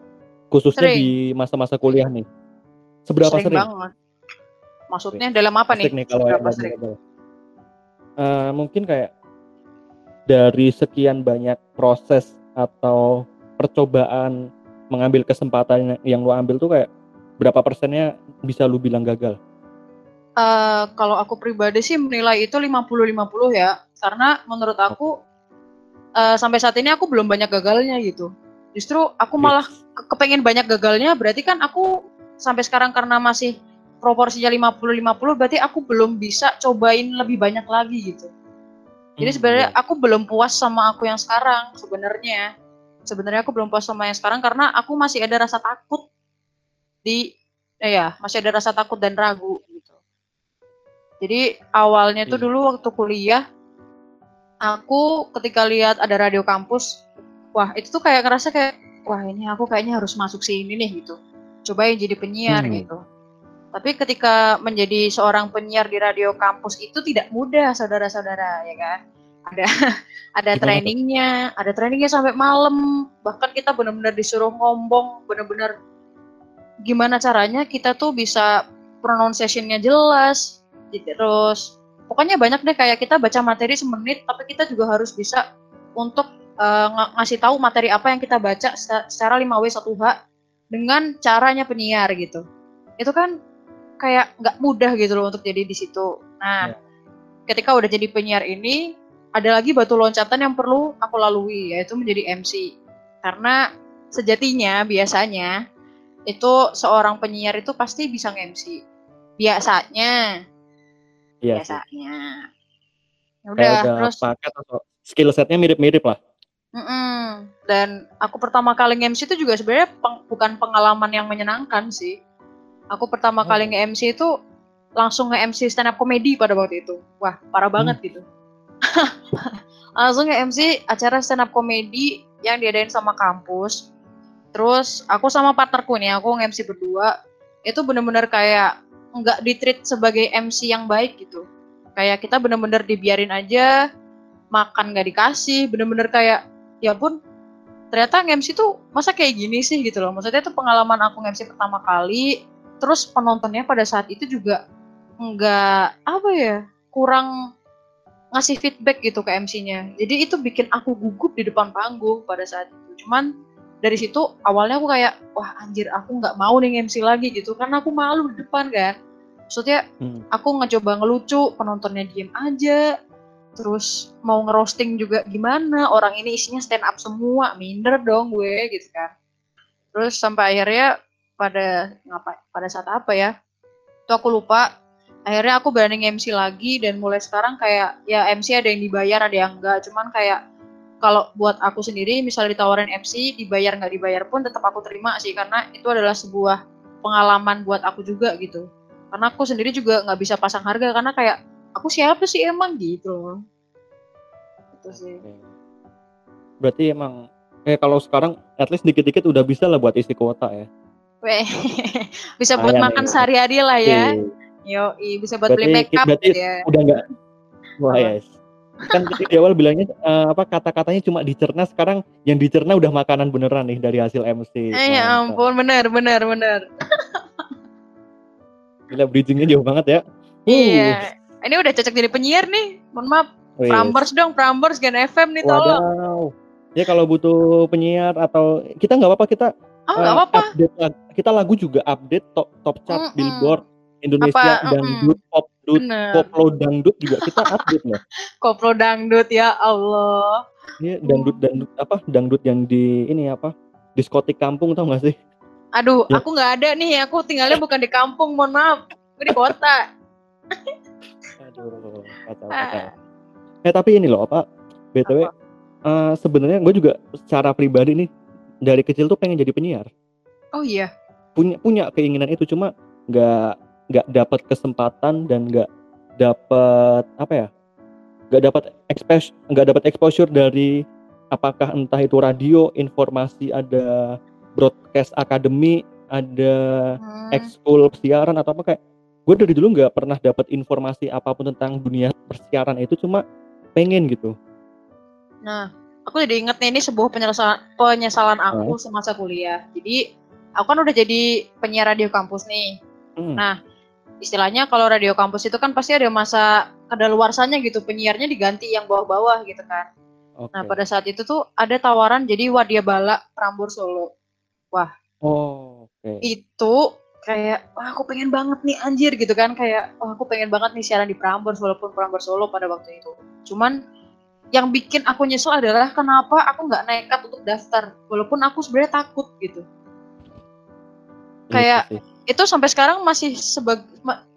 Khususnya Sering. di masa-masa kuliah nih. Seberapa sering, sering? banget maksudnya dalam apa nih nih kalau Seberapa sering? Eh, mungkin kayak dari sekian banyak proses atau percobaan mengambil kesempatan yang lu ambil tuh kayak berapa persennya bisa lu bilang gagal? Eh, kalau aku pribadi sih menilai itu 50-50 ya karena menurut aku eh, sampai saat ini aku belum banyak gagalnya gitu Justru aku malah ke kepengen banyak gagalnya, berarti kan aku sampai sekarang karena masih proporsinya 50-50, berarti aku belum bisa cobain lebih banyak lagi gitu. Jadi Hmm, sebenarnya iya. aku belum puas sama aku yang sekarang sebenarnya. Sebenarnya aku belum puas sama yang sekarang karena aku masih ada rasa takut di eh ya, masih ada rasa takut dan ragu. Jadi awalnya tuh Iya. dulu waktu kuliah aku ketika lihat ada radio kampus, wah itu tuh kayak ngerasa kayak wah ini aku kayaknya harus masuk sini nih gitu. Cobain jadi penyiar Hmm. gitu. Tapi ketika menjadi seorang penyiar di radio kampus itu tidak mudah, saudara-saudara, ya kan? Ada <laughs> ada Gimana trainingnya, ada trainingnya sampai malam. Bahkan kita benar-benar disuruh ngomong, benar-benar gimana caranya kita tuh bisa pronunciation-nya jelas. Gitu. Terus pokoknya banyak deh kayak kita baca materi semenit, tapi kita juga harus bisa untuk eh, ng- ngasih tahu materi apa yang kita baca seca- secara 5W 1H dengan caranya penyiar gitu. Itu kan kayak nggak mudah gitu loh untuk jadi di situ. Nah, Ya. ketika udah jadi penyiar ini, ada lagi batu loncatan yang perlu aku lalui, yaitu menjadi MC. Karena sejatinya biasanya itu seorang penyiar itu pasti bisa nge-MC. Biasanya, Iya sih. biasanya. Ya Kayak udah, udah terus paket atau skill setnya mirip-mirip lah. Mm-mm. Dan aku pertama kali nge-MC itu juga sebenarnya peng- bukan pengalaman yang menyenangkan sih. Aku pertama Oh. kali nge-MC itu langsung nge-MC stand up comedy pada waktu itu. Wah, parah banget gitu. <laughs> langsung nge-MC acara stand up comedy yang diadain sama kampus. Terus aku sama partnerku nih, aku nge-MC berdua. Itu bener-bener kayak nggak ditreat sebagai MC yang baik gitu. Kayak kita bener-bener dibiarin aja, makan nggak dikasih, bener-bener kayak ya pun ternyata nge-MC tuh masa kayak gini sih gitu loh. Maksudnya itu pengalaman aku nge-MC pertama kali, terus penontonnya pada saat itu juga nggak apa ya, kurang ngasih feedback gitu ke MC-nya. Jadi itu bikin aku gugup di depan panggung pada saat itu. Cuman dari situ awalnya aku kayak wah anjir aku nggak mau nih MC lagi gitu karena aku malu di depan kan. Maksudnya Hmm. aku ngecoba ngelucu, penontonnya diem aja. Terus mau ngerosting juga gimana? Orang ini isinya stand up semua, minder dong gue gitu kan. Terus sampai akhirnya pada ngapa pada saat apa ya? Itu aku lupa. Akhirnya aku berani MC lagi dan mulai sekarang kayak ya MC ada yang dibayar ada yang enggak. Cuman kayak kalau buat aku sendiri misalnya ditawarin MC dibayar nggak dibayar pun tetap aku terima sih karena itu adalah sebuah pengalaman buat aku juga gitu karena aku sendiri juga nggak bisa pasang harga karena kayak aku siapa sih emang gitu loh itu sih. Berarti emang eh kalau sekarang at least dikit-dikit udah bisa lah buat isi kuota ya. Weh, <laughs> bisa buat Lumayan makan ya. sehari-hari lah ya Iya. yo bisa buat beli Berarti- make up berarti gitu ya Udah enggak Wah, yes. Kan tadi di awal bilangnya eh, apa kata-katanya cuma dicerna sekarang yang dicerna udah makanan beneran nih dari hasil MC. eh ya ampun bener bener bener <laughs> Gila bridgingnya jauh banget ya. Uh, iya ini udah cocok jadi penyiar nih mohon maaf wes. Prambors dong Prambors Gen FM nih tolong Wadaw. Ya kalau butuh penyiar atau kita nggak apa-apa kita nggak eh, apa-apa update lag- kita lagu juga update top top chart Mm-mm. Billboard Indonesia Apa, dangdut pop dangdut bener koplo dangdut juga kita update loh. <laughs> koplo dangdut ya Allah Ini dangdut dangdut apa dangdut yang di ini apa diskotik kampung tau gak sih? aduh Ya. aku nggak ada nih aku tinggalnya bukan di kampung mohon maaf aku di kota <laughs> Aduh, kacau, Ah. kacau. Eh tapi ini loh apa btw Apa? eh, sebenarnya gue juga secara pribadi nih dari kecil tuh pengen jadi penyiar oh iya punya punya keinginan itu cuma nggak nggak dapat kesempatan dan nggak dapat apa ya nggak dapat expos nggak dapat exposure dari apakah entah itu radio informasi ada broadcast akademi ada Hmm. ekskul siaran atau apa kayak gue dari dulu nggak pernah dapat informasi apa pun tentang dunia persiaran itu cuma pengen gitu Nah, aku jadi inget nih ini sebuah penyesalan penyesalan aku semasa kuliah. Jadi, aku kan udah jadi penyiar radio kampus nih. Hmm, Nah, istilahnya kalau radio kampus itu kan pasti ada masa kadaluarsanya gitu, penyiarnya diganti yang bawah-bawah gitu kan. oke Nah, pada saat itu tuh ada tawaran jadi Wadia Bala Prambors Solo. oh oke Itu kayak wah aku pengen banget nih anjir gitu kan kayak wah aku pengen banget nih siaran di Prambors walaupun Prambors Solo pada waktu itu. Cuman yang bikin aku nyesel adalah kenapa aku nggak nekat untuk daftar walaupun aku sebenarnya takut gitu kayak Gitu sih. Itu sampai sekarang masih sebagai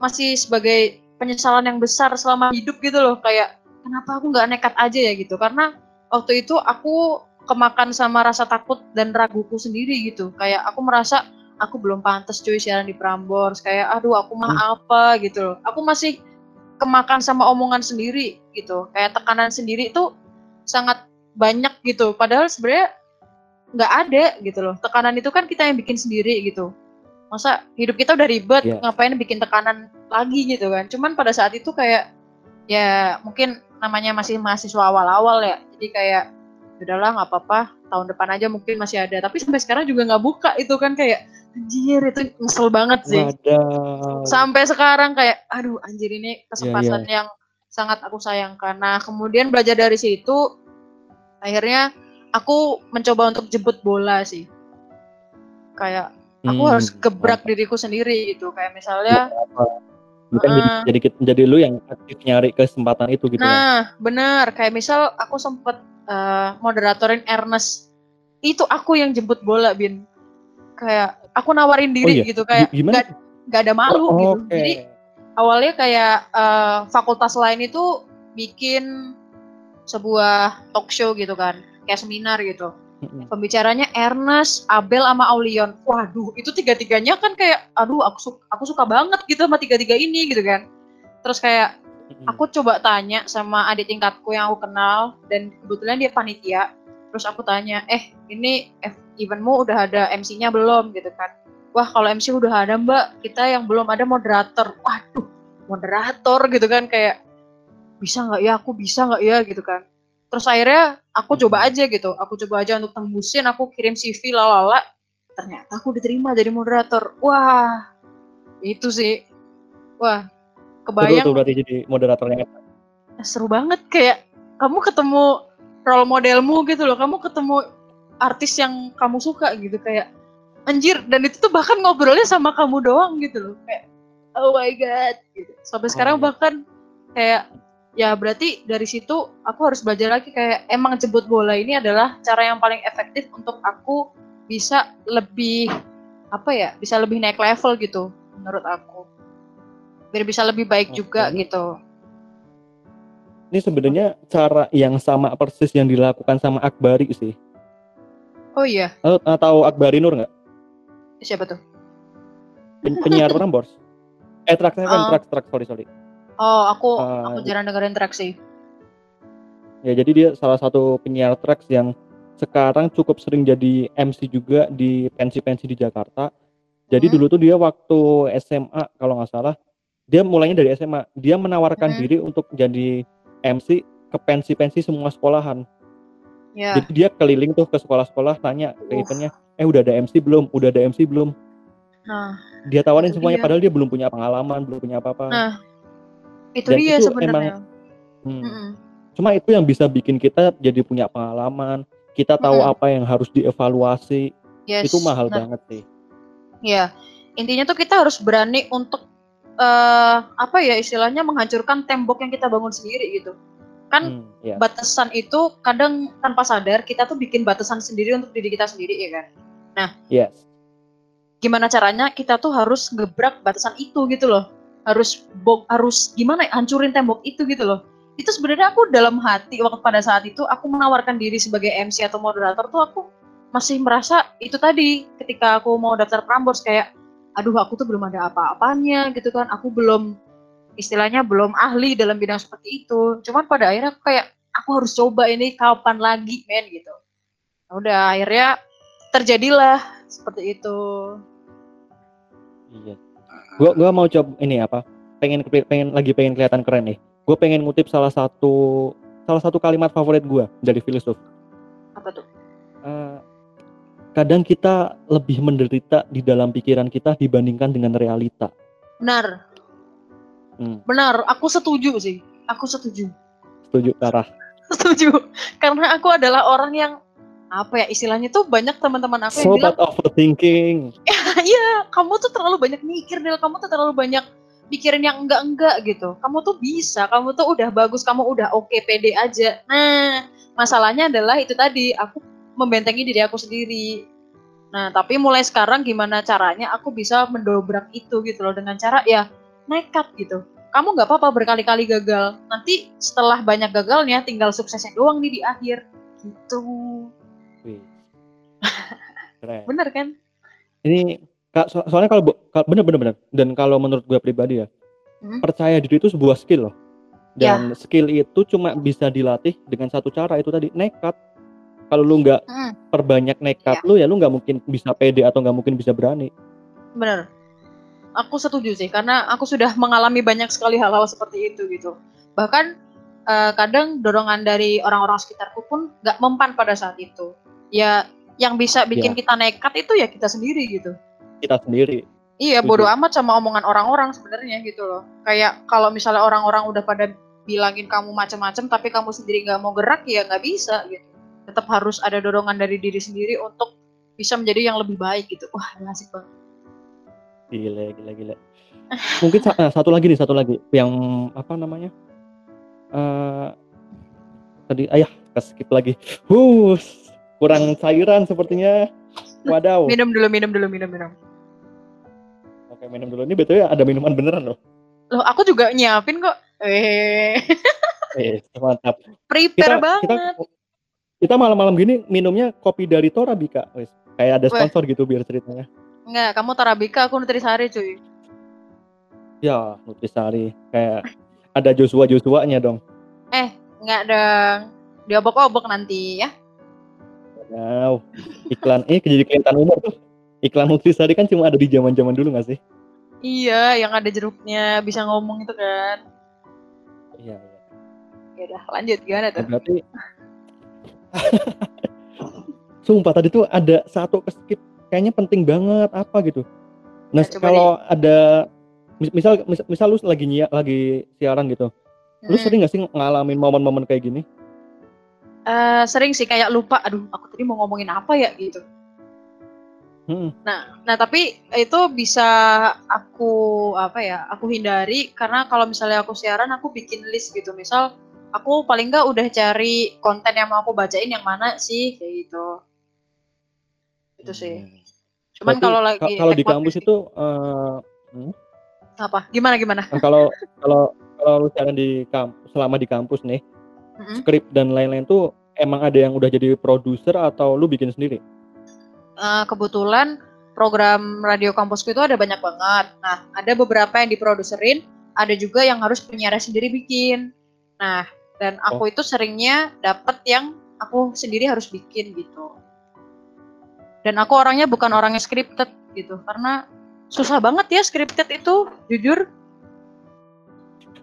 masih sebagai penyesalan yang besar selama hidup gitu loh. Kayak kenapa aku nggak nekat aja ya gitu? Karena waktu itu aku kemakan sama rasa takut dan raguku sendiri gitu. Kayak aku merasa aku belum pantas cuy siaran di Prambors. Kayak aduh aku mah apa? gitu loh. Aku masih kemakan sama omongan sendiri gitu. Kayak tekanan sendiri itu sangat banyak gitu. Padahal sebenarnya nggak ada gitu loh. Tekanan itu kan kita yang bikin sendiri gitu masa hidup kita udah ribet Iya. ngapain bikin tekanan lagi gitu kan? Cuman pada saat itu kayak ya mungkin namanya masih mahasiswa awal-awal ya. Jadi kayak udahlah nggak apa-apa tahun depan aja mungkin masih ada. Tapi sampai sekarang juga nggak buka itu kan kayak anjir itu nyesel banget sih. Wadaw. sampai sekarang kayak aduh anjir ini kesempatan yang sangat aku sayangkan. Nah kemudian belajar dari situ akhirnya aku mencoba untuk jemput bola sih. Kayak aku Hmm, harus gebrak diriku sendiri gitu kayak misalnya Bukan jadi, Ah. jadi jadi lu yang aktif nyari kesempatan itu gitu ya. nah bener kayak misal aku sempet eh, moderatorin Ernest itu aku yang jemput bola bin kayak aku nawarin diri iya? gitu kayak nggak nggak ada malu Oh, gitu Oke. jadi awalnya kayak eh, fakultas lain itu bikin sebuah talk show gitu kan kayak seminar gitu. Pembicaranya Ernest, Abel sama Aulion. Waduh, itu tiga-tiganya kan kayak aduh aku suka aku suka banget gitu sama tiga-tiga ini gitu kan. Terus kayak aku coba tanya sama adik tingkatku yang aku kenal dan kebetulan dia panitia. Terus aku tanya, "Eh, ini eventmu udah ada MC-nya belum?" gitu kan. Wah, kalau MC udah ada, Mbak. Kita yang belum ada moderator. Waduh, moderator gitu kan kayak bisa nggak ya? Aku bisa nggak ya gitu kan. Terus akhirnya aku coba aja gitu. Aku coba aja untuk tembusin, aku kirim CV lalala. Ternyata aku diterima jadi moderator. Wah, itu sih. Wah, Seru kebayang tuh berarti jadi moderatornya. seru banget kayak kamu ketemu role modelmu gitu loh kamu ketemu artis yang kamu suka gitu kayak anjir dan itu tuh bahkan ngobrolnya sama kamu doang gitu loh kayak oh my god gitu sampai sekarang iya. bahkan kayak ya berarti dari situ aku harus belajar lagi kayak emang jemput bola ini adalah cara yang paling efektif untuk aku bisa lebih apa ya bisa lebih naik level gitu menurut aku biar bisa lebih baik juga Oke. gitu Ini sebenarnya cara yang sama persis yang dilakukan sama Akbari sih. oh iya Lo eh, tahu Akbari Nur nggak? siapa tuh Pen- Penyiar <laughs> Prambors. Eh, track, kan Oh. track, track, sorry, sorry. Oh, aku Ah, aku jarang dengerin track sih. Ya, jadi dia salah satu penyiar tracks yang sekarang cukup sering jadi MC juga di pensi-pensi di Jakarta. Jadi Hmm. dulu tuh dia waktu SMA kalau nggak salah, dia mulainya dari SMA. Dia menawarkan Hmm. diri untuk jadi MC ke pensi-pensi semua sekolahan. Ya. Jadi dia keliling tuh ke sekolah-sekolah tanya ke Uh. eventnya, eh udah ada MC belum? Udah ada MC belum? Nah, Dia tawarin semuanya dia. padahal dia belum punya pengalaman, belum punya apa-apa. nah itu Dan dia sebenarnya. Hmm. Cuma itu yang bisa bikin kita jadi punya pengalaman, kita tahu Mm-mm. apa yang harus dievaluasi. Yes. Itu mahal nah, banget sih. Ya, intinya tuh kita harus berani untuk eh apa ya istilahnya menghancurkan tembok yang kita bangun sendiri gitu. Kan Hmm, ya. batasan itu kadang tanpa sadar kita tuh bikin batasan sendiri untuk diri kita sendiri ya kan. Yes. Gimana caranya kita tuh harus ngebrak batasan itu gitu loh. Harus bo- harus gimana ya, hancurin tembok itu gitu loh. Itu sebenarnya aku dalam hati waktu pada saat itu aku menawarkan diri sebagai MC atau moderator tuh aku masih merasa itu tadi ketika aku mau daftar Prambors kayak aduh aku tuh belum ada apa-apanya gitu kan. Aku belum istilahnya belum ahli dalam bidang seperti itu. Cuman pada akhirnya aku kayak aku harus coba ini kapan lagi men gitu. Nah, Udah akhirnya terjadilah seperti itu. Iya. Gua gua mau coba ini apa? Pengen pengen lagi pengen kelihatan keren nih. Gue pengen ngutip salah satu salah satu kalimat favorit gua dari filsuf. Apa tuh? Eh, kadang kita lebih menderita di dalam pikiran kita dibandingkan dengan realita. Benar. Hmm. Benar, aku setuju sih. Aku setuju. Setuju Sarah? <laughs> Setuju. Karena aku adalah orang yang apa ya istilahnya tuh banyak teman-teman aku yang bilang, Sobat overthinking. <laughs> "Iya, kamu tuh terlalu banyak mikir, Del. Kamu tuh terlalu banyak pikirin yang enggak-enggak gitu. Kamu tuh bisa, kamu tuh udah bagus, kamu udah oke, pede aja. Nah, masalahnya adalah itu tadi, aku membentengi diri aku sendiri. Nah, tapi mulai sekarang gimana caranya aku bisa mendobrak itu gitu loh dengan cara ya nekat gitu. Kamu nggak apa-apa berkali-kali gagal. Nanti setelah banyak gagalnya tinggal suksesnya doang nih di akhir. Gitu. Wih. <laughs> Keren. Bener kan? Ini so- soalnya kalau bener bener bener dan kalau menurut gue pribadi ya Hmm. percaya diri itu sebuah skill loh dan skill itu cuma bisa dilatih dengan satu cara itu tadi nekat kalau lu nggak Hmm, perbanyak nekat lu ya lu nggak mungkin bisa pede atau nggak mungkin bisa berani bener. Aku setuju sih karena aku sudah mengalami banyak sekali hal-hal seperti itu gitu. Bahkan eh, kadang dorongan dari orang-orang sekitarku pun nggak mempan pada saat itu. Ya yang bisa bikin Ya. kita nekat itu ya kita sendiri gitu. Kita sendiri Iya, bodoh amat sama omongan orang-orang sebenarnya gitu loh. Kayak kalau misalnya orang-orang udah pada bilangin kamu macam-macam, tapi kamu sendiri nggak mau gerak ya nggak bisa gitu. Tetap harus ada dorongan dari diri sendiri untuk bisa menjadi yang lebih baik gitu. Wah, asik banget. gila gila gila mungkin eh, satu lagi nih satu lagi yang apa namanya Eh tadi ayah skip lagi Hus, kurang cairan sepertinya wadaw Minum dulu, minum dulu, minum, minum. Oke minum dulu ini betul ya ada minuman beneran loh Loh, aku juga nyiapin kok. Eh, eh mantap prepare kita banget. kita kita malam-malam gini minumnya kopi dari Torabika wes kayak ada Weh. sponsor gitu biar ceritanya Enggak, kamu Tarabika, aku Nutrisari cuy. ya Nutrisari kayak ada Joshua Joshuanya dong Eh, enggak dong. Diobok-obok nanti ya. Wow, iklan eh jadi kelihatan umur tuh. Iklan Nutrisari kan cuma ada di zaman-zaman dulu nggak sih? Iya, yang ada jeruknya, bisa ngomong itu kan. Iya. iya. Ya udah, lanjut gimana tuh? berarti <laughs> Sumpah tadi tuh ada satu keskip kayaknya penting banget apa gitu. Nah, Nah, kalau ada mis- misal, misal misal lu lagi nyia, lagi siaran gitu. Lu Mm. sering gak sih ngalamin momen-momen kayak gini? Eh, sering sih kayak lupa, aduh aku tadi mau ngomongin apa ya gitu. Hmm, Nah tapi itu bisa aku apa ya, aku hindari karena kalau misalnya aku siaran aku bikin list gitu. Misal aku paling nggak udah cari konten yang mau aku bacain yang mana sih kayak gitu. Itu sih. Cuman Berarti kalau ka- lagi kalau di kampus podcast itu eh, apa? Gimana gimana? Nah, kalau kalau kalau lu siaran di kampus selama di kampus nih, Mm-mm. skrip dan lain-lain tuh emang ada yang udah jadi produser atau lu bikin sendiri? Eh, kebetulan program radio kampusku itu ada banyak banget. Nah, ada beberapa yang diproduserin, ada juga yang harus penyiar sendiri bikin. Nah, dan aku itu seringnya dapet yang aku sendiri harus bikin gitu. Dan aku orangnya bukan orang yang scripted gitu, karena susah banget ya scripted itu, jujur.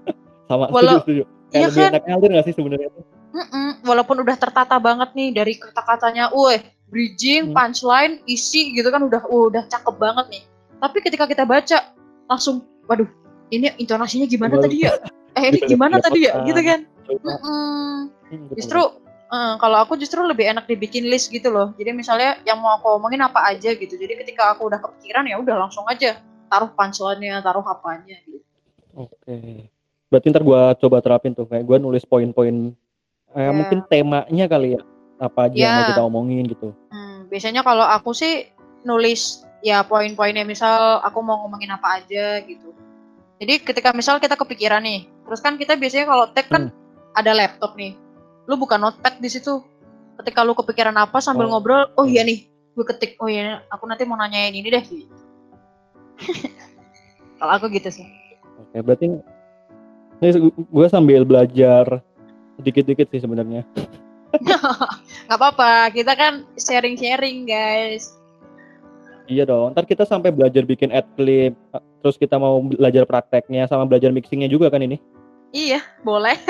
<laughs> Sama Walau- setuju, setuju. Kayak iya lebih kan? enak ngalir gak sih sebenarnya tuh? Mm-mm, walaupun udah tertata banget nih dari kata-katanya, weh, bridging, Hmm. punchline, isi gitu kan udah uh, udah cakep banget nih. Tapi ketika kita baca langsung, waduh, ini intonasinya gimana tadi ya? Eh ini gimana tadi ya? Gitu kan? Mm-mm. Hmm. Justru eh, kalau aku justru lebih enak dibikin list gitu loh. Jadi misalnya yang mau aku omongin apa aja gitu. Jadi ketika aku udah kepikiran ya udah langsung aja taruh punchline-nya, taruh apanya gitu. Oke. Berarti ntar gua coba terapin tuh kayak gua nulis poin-poin eh, Ya. mungkin temanya kali ya. Apa aja yang mau Ya. kita omongin gitu. Hmm, biasanya kalau aku sih nulis ya poin-poinnya misal aku mau ngomongin apa aja gitu. Jadi ketika misal kita kepikiran nih, terus kan kita biasanya kalau tag kan ada laptop nih, lu buka notepad di situ. Ketika lu kepikiran apa sambil Oh. ngobrol, oh iya nih, gue ketik, oh iya, aku nanti mau nanyain ini deh. <laughs> kalau aku gitu sih. Oke, berarti gue sambil belajar dikit-dikit sih sebenarnya. Nggak apa-apa, kita kan sharing-sharing guys. Iya dong. Ntar kita sampai belajar bikin ad clip, terus kita mau belajar prakteknya sama belajar mixingnya juga kan ini. Iya, boleh. <laughs>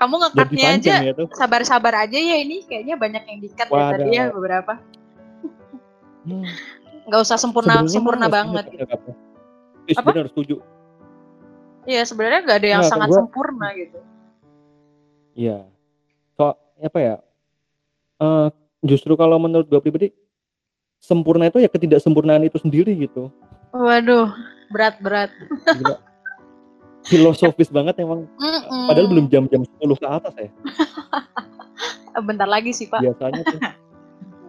Kamu ngekatnya aja ya sabar-sabar aja ya ini kayaknya banyak yang dikat ya tadi ya beberapa Hmm. usah sempurna Sebenarnya sempurna banget gitu. Apa? bener setuju. Iya sebenarnya nggak ada yang Nggak, sangat gua- sempurna gitu. Iya. So, apa ya? Eh, justru kalau menurut gue pribadi sempurna itu ya ketidaksempurnaan itu sendiri gitu. Waduh, berat berat. Gila. Filosofis banget emang. Mm-mm. Padahal belum jam-jam 10 ke atas ya. <laughs> Bentar lagi sih pak. Biasanya tuh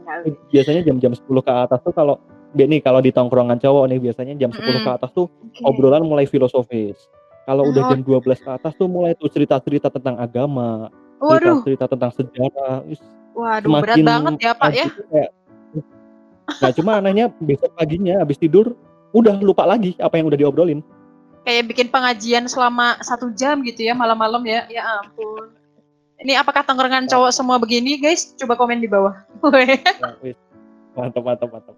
Enggak. biasanya jam-jam 10 ke atas tuh kalau nih kalau di tongkrongan cowok nih biasanya jam 10 Mm-mm. ke atas tuh Oke. obrolan mulai filosofis. Kalau udah jam 12 ke atas tuh mulai tuh cerita-cerita tentang agama, cerita-cerita tentang sejarah. Waduh berat banget ya pak ya. kayak Nah, cuma anehnya besok paginya habis tidur udah lupa lagi apa yang udah diobrolin. Kayak bikin pengajian selama satu jam gitu ya malam-malam ya. Ya ampun. Ini apakah tongkrongan cowok semua begini guys? Coba komen di bawah. Wis. Mantap, mantap, mantap.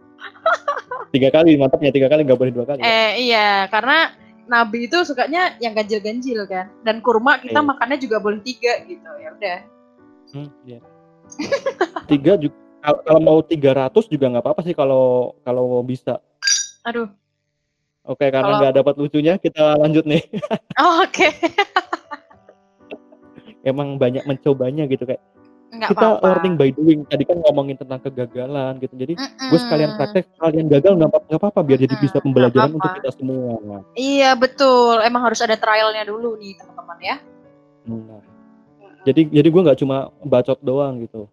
tiga kali, mantapnya tiga kali nggak boleh dua kali. ya. eh iya, karena Nabi itu sukanya yang ganjil-ganjil kan. Dan kurma kita Iya. makannya juga boleh tiga gitu. Ya udah. Hmm, iya. <laughs> tiga juga kalau kalau mau 300 juga nggak apa-apa sih kalau kalau bisa. Aduh. Oke, karena Kalau- nggak dapat lucunya kita lanjut nih. <laughs> Oh, Oke. <laughs> Emang banyak mencobanya gitu kayak Enggak kita apa-apa. learning by doing. Tadi kan ngomongin tentang kegagalan gitu. Jadi gue sekalian praktek, kalian gagal nggak apa- nggak apa-apa biar jadi Mm-mm, bisa nggak pembelajaran apa-apa. untuk kita semua. Iya betul. Emang harus ada trialnya dulu nih teman-teman ya. Nah, jadi jadi gue nggak cuma bacot doang gitu.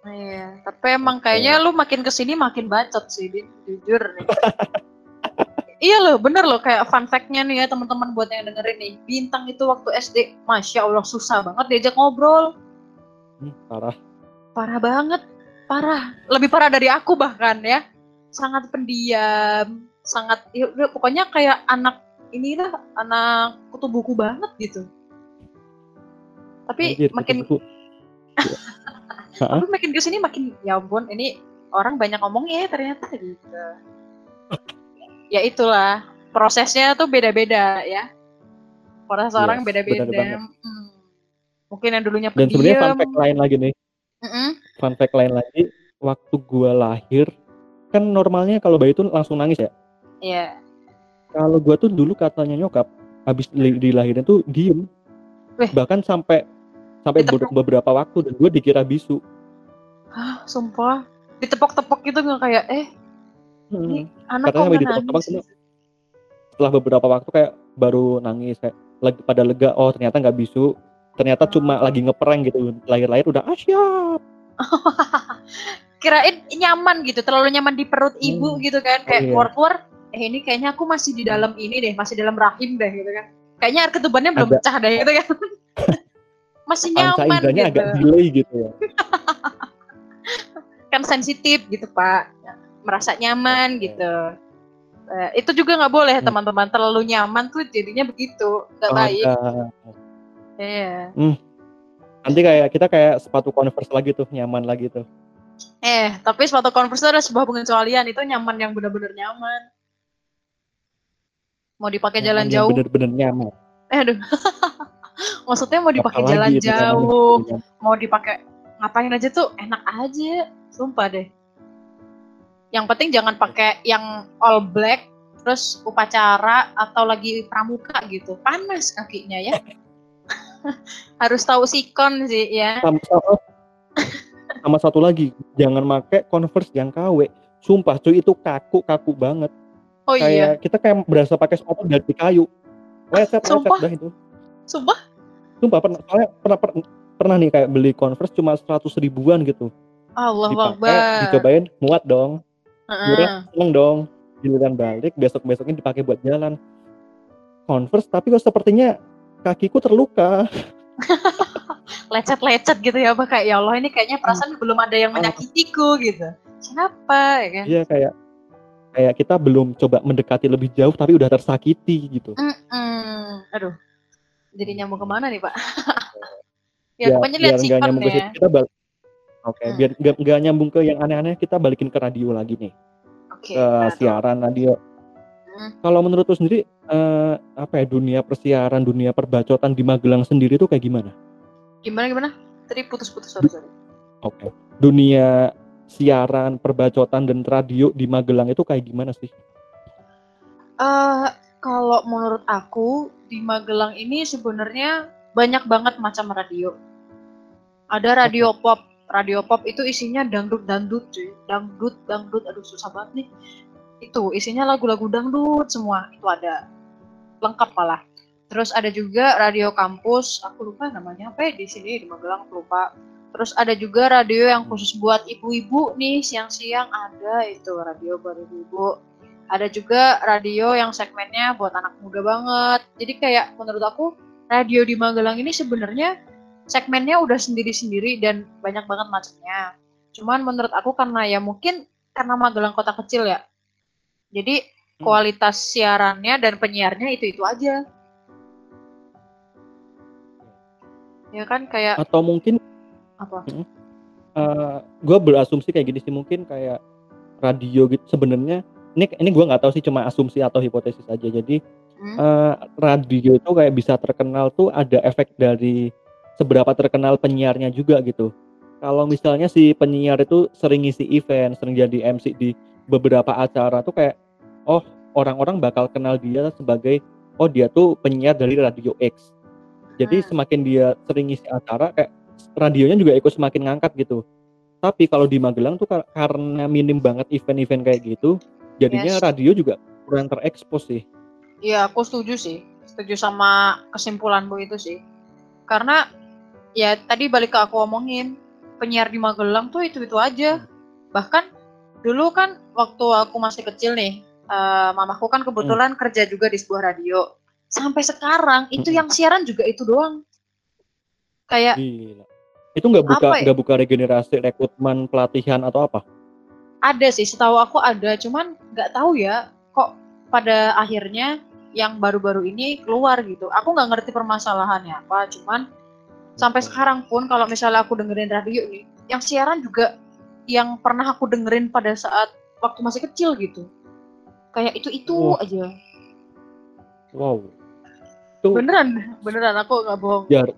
Iya. Tapi emang kayaknya lu makin ke sini makin bacot sih, Din. Jujur nih. <laughs> iya loh, bener loh. Kayak fun fact-nya nih ya teman-teman buat yang dengerin nih. Bintang itu waktu SD, masya Allah susah banget diajak ngobrol. Hmm, parah. Parah banget, parah. Lebih parah dari aku bahkan ya. Sangat pendiam, sangat ya pokoknya kayak anak inilah anak kutu buku banget gitu. Tapi Anjir, makin <laughs> tapi makin ke sini makin ya ampun ini orang banyak ngomongnya ya ternyata gitu. ya itulah prosesnya tuh beda-beda ya. Proses Yes, orang benar beda-beda. banget. Hmm. Mungkin yang dulunya Dan sebenarnya fun pendiam. fact lain lagi nih. Mm-mm. Fun fact lain lagi, waktu gua lahir kan normalnya kalau bayi itu langsung nangis ya. Iya. Kalau gua tuh dulu katanya nyokap habis di- dilahirin tuh diem. Weh. Bahkan sampai sampai Ditepuk. ber- beberapa waktu dan gue dikira bisu. Hah, sumpah. Ditepok-tepok gitu nggak kayak eh Hmm. anak Katanya kok ditepok-tepok Setelah beberapa waktu kayak baru nangis kayak lagi pada lega oh ternyata nggak bisu. Ternyata cuma Oh. lagi ngeprank gitu. Lahir-lahir udah ah siap. <laughs> Kirain nyaman gitu, terlalu nyaman di perut ibu Hmm. gitu kan, Oh, kayak iya. keluar-keluar. Eh ini kayaknya aku masih di dalam ini deh, masih dalam rahim deh gitu kan. Kayaknya air ketubannya belum Ada- pecah deh gitu kan. <laughs> masih nyaman gitu. agak delay gitu ya. <laughs> kan sensitif gitu pak merasa nyaman Oke. gitu Eh, itu juga nggak boleh Hmm. teman-teman terlalu nyaman tuh jadinya begitu nggak baik Ada. Iya. Nanti kayak kita kayak sepatu converse lagi tuh nyaman lagi tuh. eh tapi suatu converse itu adalah sebuah pengecualian itu nyaman yang benar-benar nyaman. Mau dipakai jalan yang jauh. Bener-bener nyaman. eh aduh. <laughs> Maksudnya mau dipakai Apalagi jalan yang jauh. mau dipakai ngapain aja tuh enak aja. Sumpah deh. Yang penting jangan pakai yang all black terus upacara atau lagi pramuka gitu. Panas kakinya ya <laughs> <laughs> harus tahu sikon sih ya Sama, sama, sama satu lagi, jangan pakai converse yang KW. Sumpah cuy itu kaku kaku banget. oh kayak iya kita kayak berasa pakai sepatu dari kayu. Lecet Sumpah? dah itu. sumpah Sumpah pernah soalnya pernah pernah, pernah nih kayak beli converse cuma 100 ribuan gitu. Allah Dipakai, Akbar dicobain muat dong. Heeh. Murah, seneng dong. Giliran balik besok besoknya dipakai buat jalan. Converse tapi kok sepertinya kakiku terluka. <laughs> lecet-lecet gitu ya Pak kayak ya Allah ini kayaknya perasaan belum ada yang menyakitiku gitu kenapa ya kan Iya kayak kayak kita belum coba mendekati lebih jauh tapi udah tersakiti gitu. Mm-mm. aduh jadi nyambung ke mana nih Pak <laughs> ya, Biar- pokoknya lihat sikon nyambung ke ya situ, kita balik. Oke, Hmm. biar nggak nyambung ke yang aneh-aneh, kita balikin ke radio lagi nih, oke ke aduh. siaran radio. Hmm. Kalau menurut lu sendiri, eh, apa ya dunia persiaran, dunia perbacotan di Magelang sendiri tuh kayak gimana? gimana gimana tadi putus-putus sorry sorry Oke, dunia siaran, perbacotan dan radio di Magelang itu kayak gimana sih? Eh, kalau menurut aku di Magelang ini sebenarnya banyak banget macam radio. Ada radio pop, radio pop itu isinya dangdut dangdut cuy, dangdut dangdut, aduh susah banget nih. Itu isinya lagu-lagu dangdut semua itu ada. Lengkap malah. Terus ada juga radio kampus aku lupa namanya apa ya di sini di Magelang aku lupa. Terus ada juga radio yang khusus buat ibu-ibu nih siang-siang ada itu radio buat ibu-ibu. Ada juga radio yang segmennya buat anak muda banget. Jadi kayak menurut aku radio di Magelang ini sebenarnya segmennya udah sendiri-sendiri dan banyak banget macamnya cuman menurut aku karena ya mungkin karena Magelang kota kecil ya jadi hmm. kualitas siarannya dan penyiarnya itu itu aja. Ya kan kayak atau mungkin apa? Uh, eh, gue berasumsi kayak gini sih mungkin kayak radio gitu sebenarnya ini ini gue nggak tahu sih cuma asumsi atau hipotesis aja. Jadi hmm. uh, radio itu kayak bisa terkenal tuh ada efek dari seberapa terkenal penyiarnya juga gitu. Kalau misalnya si penyiar itu sering ngisi event sering jadi MC di beberapa acara tuh kayak oh orang-orang bakal kenal dia sebagai oh dia tuh penyiar dari radio X jadi hmm. semakin dia sering ngisi acara kayak radionya juga ikut semakin ngangkat gitu. Tapi kalau di Magelang tuh karena minim banget event-event kayak gitu, jadinya yes. radio juga kurang terekspos sih. Iya, aku setuju sih. Setuju sama kesimpulanmu itu sih. Karena ya tadi balik ke aku omongin, penyiar di Magelang tuh itu-itu aja. Hmm. Bahkan dulu kan waktu aku masih kecil nih, uh, mamaku kan kebetulan hmm. kerja juga di sebuah radio sampai sekarang itu yang siaran juga itu doang kayak Gila. itu nggak buka ya? nggak ya? buka regenerasi rekrutmen pelatihan atau apa ada sih setahu aku ada cuman nggak tahu ya kok pada akhirnya yang baru-baru ini keluar gitu aku nggak ngerti permasalahannya apa cuman sampai sekarang pun kalau misalnya aku dengerin radio nih yang siaran juga yang pernah aku dengerin pada saat waktu masih kecil gitu. Kayak itu itu oh. aja. Wow. Tuh beneran beneran aku nggak bohong. Jar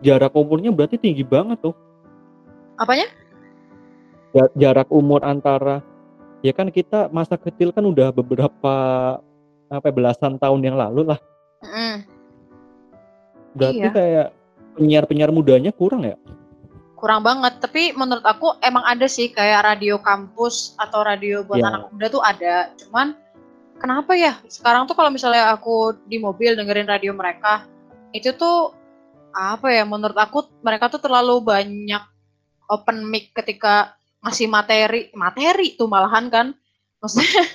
jarak umurnya berarti tinggi banget tuh. Apanya? Jarak umur antara ya kan kita masa kecil kan udah beberapa apa ya, belasan tahun yang lalu lah. Mm. berarti iya. kayak penyiar penyiar mudanya kurang ya kurang banget. Tapi menurut aku emang ada sih kayak radio kampus atau radio buat ya. anak muda tuh ada. Cuman kenapa ya? Sekarang tuh kalau misalnya aku di mobil dengerin radio mereka itu tuh apa ya menurut aku mereka tuh terlalu banyak open mic ketika ngasih materi. Materi tuh malahan kan. <laughs> Maksudnya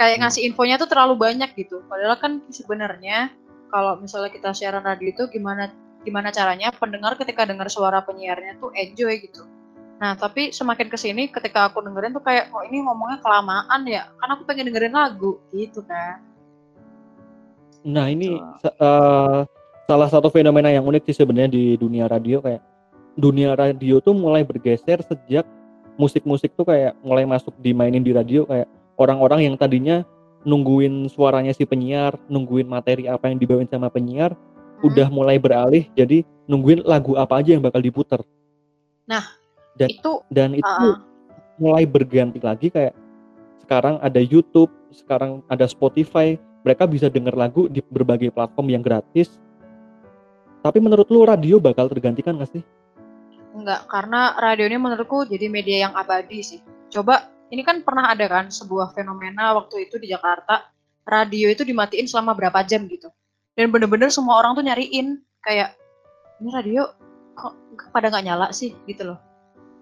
kayak hmm. ngasih infonya tuh terlalu banyak gitu. Padahal kan sebenarnya kalau misalnya kita siaran radio itu gimana gimana caranya pendengar ketika dengar suara penyiarnya tuh enjoy gitu Nah, tapi semakin ke sini ketika aku dengerin tuh kayak, kok ini ngomongnya kelamaan ya? Kan aku pengen dengerin lagu, gitu kan. Nah, ini uh, salah satu fenomena yang unik sih sebenarnya di dunia radio kayak dunia radio tuh mulai bergeser sejak musik-musik tuh kayak mulai masuk dimainin di radio kayak orang-orang yang tadinya nungguin suaranya si penyiar, nungguin materi apa yang dibawain sama penyiar, hmm. udah mulai beralih jadi nungguin lagu apa aja yang bakal diputer. Nah, dan itu dan itu uh, mulai berganti lagi kayak sekarang ada YouTube sekarang ada Spotify mereka bisa denger lagu di berbagai platform yang gratis tapi menurut lu radio bakal tergantikan gak sih? Enggak, karena radio ini menurutku jadi media yang abadi sih. Coba, ini kan pernah ada kan sebuah fenomena waktu itu di Jakarta, radio itu dimatiin selama berapa jam gitu. Dan bener-bener semua orang tuh nyariin, kayak, ini radio kok pada nggak nyala sih gitu loh.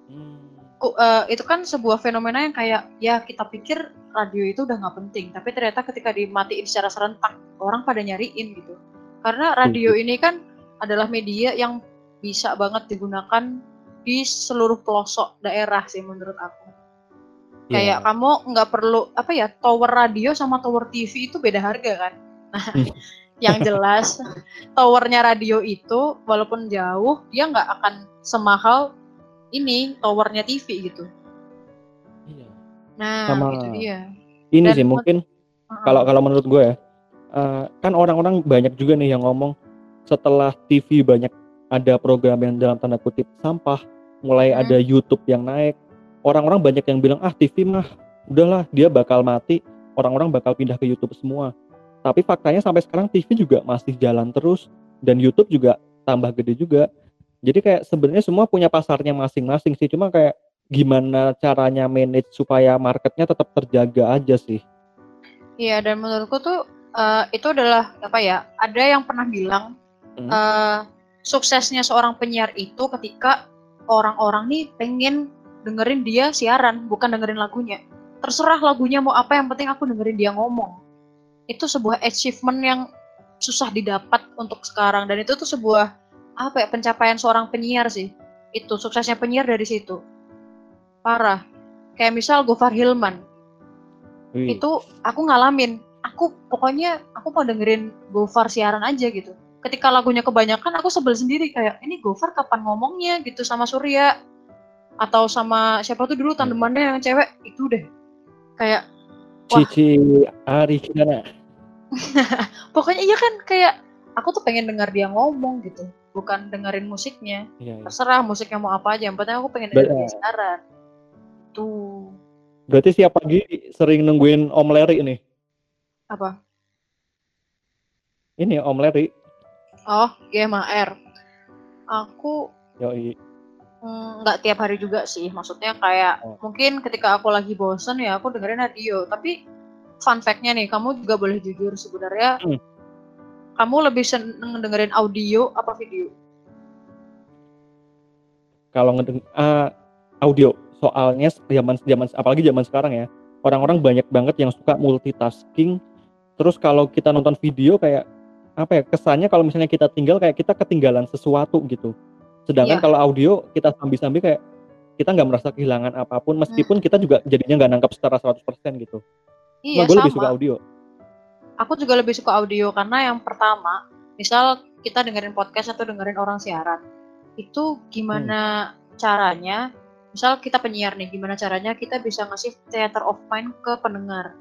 Hmm. Uh, itu kan sebuah fenomena yang kayak ya kita pikir radio itu udah nggak penting, tapi ternyata ketika dimatiin secara serentak orang pada nyariin gitu. Karena radio ini kan adalah media yang bisa banget digunakan di seluruh pelosok daerah sih menurut aku. Yeah. Kayak kamu nggak perlu apa ya tower radio sama tower TV itu beda harga kan. Nah, hmm. Yang jelas towernya radio itu walaupun jauh dia nggak akan semahal ini towernya TV gitu. Iya. Nah, Sama itu dia. Ini Dan sih mungkin kalau kalau menurut gue ya, uh, kan orang-orang banyak juga nih yang ngomong setelah TV banyak ada program yang dalam tanda kutip sampah, mulai hmm. ada YouTube yang naik, orang-orang banyak yang bilang ah TV mah udahlah dia bakal mati, orang-orang bakal pindah ke YouTube semua. Tapi faktanya sampai sekarang TV juga masih jalan terus dan YouTube juga tambah gede juga jadi kayak sebenarnya semua punya pasarnya masing-masing sih cuma kayak gimana caranya manage supaya marketnya tetap terjaga aja sih. Iya dan menurutku tuh uh, itu adalah apa ya? Ada yang pernah bilang hmm. uh, suksesnya seorang penyiar itu ketika orang-orang nih pengen dengerin dia siaran, bukan dengerin lagunya. Terserah lagunya mau apa, yang penting aku dengerin dia ngomong. Itu sebuah achievement yang susah didapat untuk sekarang dan itu tuh sebuah apa ya pencapaian seorang penyiar sih. Itu suksesnya penyiar dari situ. Parah. Kayak misal Gofar Hilman. Hmm. Itu aku ngalamin. Aku pokoknya aku mau dengerin Gofar siaran aja gitu ketika lagunya kebanyakan aku sebel sendiri kayak ini Gofar kapan ngomongnya gitu sama Surya atau sama siapa tuh dulu tandemannya yang cewek itu deh kayak Cici Ari Kirana <laughs> pokoknya iya kan kayak aku tuh pengen dengar dia ngomong gitu bukan dengerin musiknya. Iya, iya. terserah musiknya mau apa aja yang penting aku pengen dengerin dia siaran. Tuh. Berarti siapa lagi sering nungguin Om Leri ini? Apa? Ini Om Leri Oh, GMAR. Aku Yoi. Mm, nggak tiap hari juga sih. Maksudnya kayak oh. mungkin ketika aku lagi bosen ya aku dengerin radio. Tapi fun fact-nya nih, kamu juga boleh jujur sebenarnya. Hmm. Kamu lebih seneng dengerin audio apa video? Kalau ngedeng uh, audio, soalnya zaman zaman apalagi zaman sekarang ya, orang-orang banyak banget yang suka multitasking. Terus kalau kita nonton video kayak apa ya kesannya kalau misalnya kita tinggal kayak kita ketinggalan sesuatu gitu sedangkan yeah. kalau audio kita sambil-sambil kayak kita nggak merasa kehilangan apa pun meskipun hmm. kita juga jadinya nggak nangkap secara 100% gitu iya, gue lebih suka audio aku juga lebih suka audio karena yang pertama misal kita dengerin podcast atau dengerin orang siaran itu gimana hmm. caranya misal kita penyiar nih gimana caranya kita bisa ngasih theater of mind ke pendengar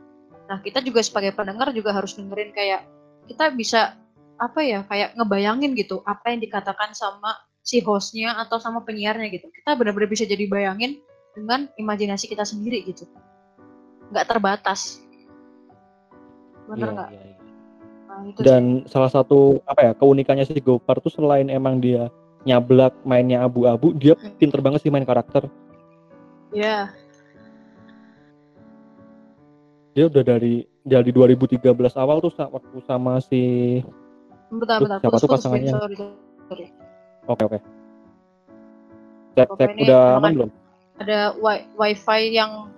nah kita juga sebagai pendengar juga harus dengerin kayak kita bisa apa ya kayak ngebayangin gitu apa yang dikatakan sama si hostnya atau sama penyiarnya gitu kita benar-benar bisa jadi bayangin dengan imajinasi kita sendiri gitu nggak terbatas benar iya, nggak iya, iya. Nah, dan sih. salah satu apa ya keunikannya si Gopar tuh selain emang dia nyablak mainnya abu-abu dia hmm. pinter banget sih main karakter ya yeah. dia udah dari dari 2013 awal tuh waktu sama si Bentar, bentar. Siapa tuh pasangannya? Sorry, sorry. Oke, oke. Cek, cek udah aman belum? Ada wi wifi yang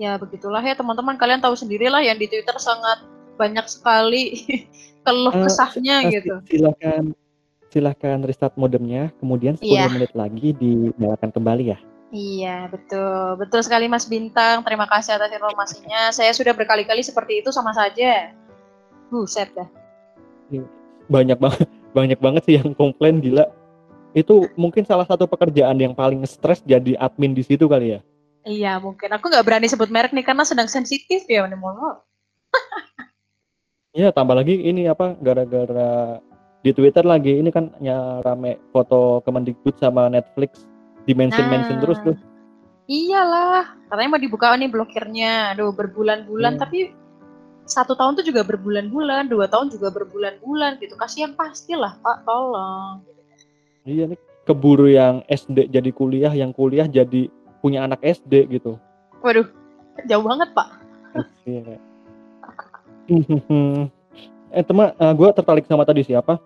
ya begitulah ya teman-teman kalian tahu sendiri lah yang di Twitter sangat banyak sekali <laughs> keluh uh, kesahnya uh, gitu. Silakan silahkan restart modemnya, kemudian 10 yeah. menit lagi dinyalakan kembali ya. Iya, betul. Betul sekali Mas Bintang. Terima kasih atas informasinya. Saya sudah berkali-kali seperti itu sama saja. Buset dah. Iya banyak banget <laughs> banyak banget sih yang komplain gila itu mungkin salah satu pekerjaan yang paling stres jadi admin di situ kali ya iya mungkin aku nggak berani sebut merek nih karena sedang sensitif ya mohon <laughs> Iya tambah lagi ini apa gara-gara di Twitter lagi ini kan ya rame foto Kemendikbud sama Netflix di mention mention nah, terus tuh. Iyalah, katanya mau dibuka nih blokirnya. Aduh berbulan-bulan hmm. tapi satu tahun tuh juga berbulan-bulan, dua tahun juga berbulan-bulan gitu. Kasihan pastilah Pak, tolong. Iya nih keburu yang SD jadi kuliah, yang kuliah jadi punya anak SD gitu. Waduh, jauh banget Pak. Iya. <laughs> eh teman, uh, eh, gue tertarik sama tadi siapa?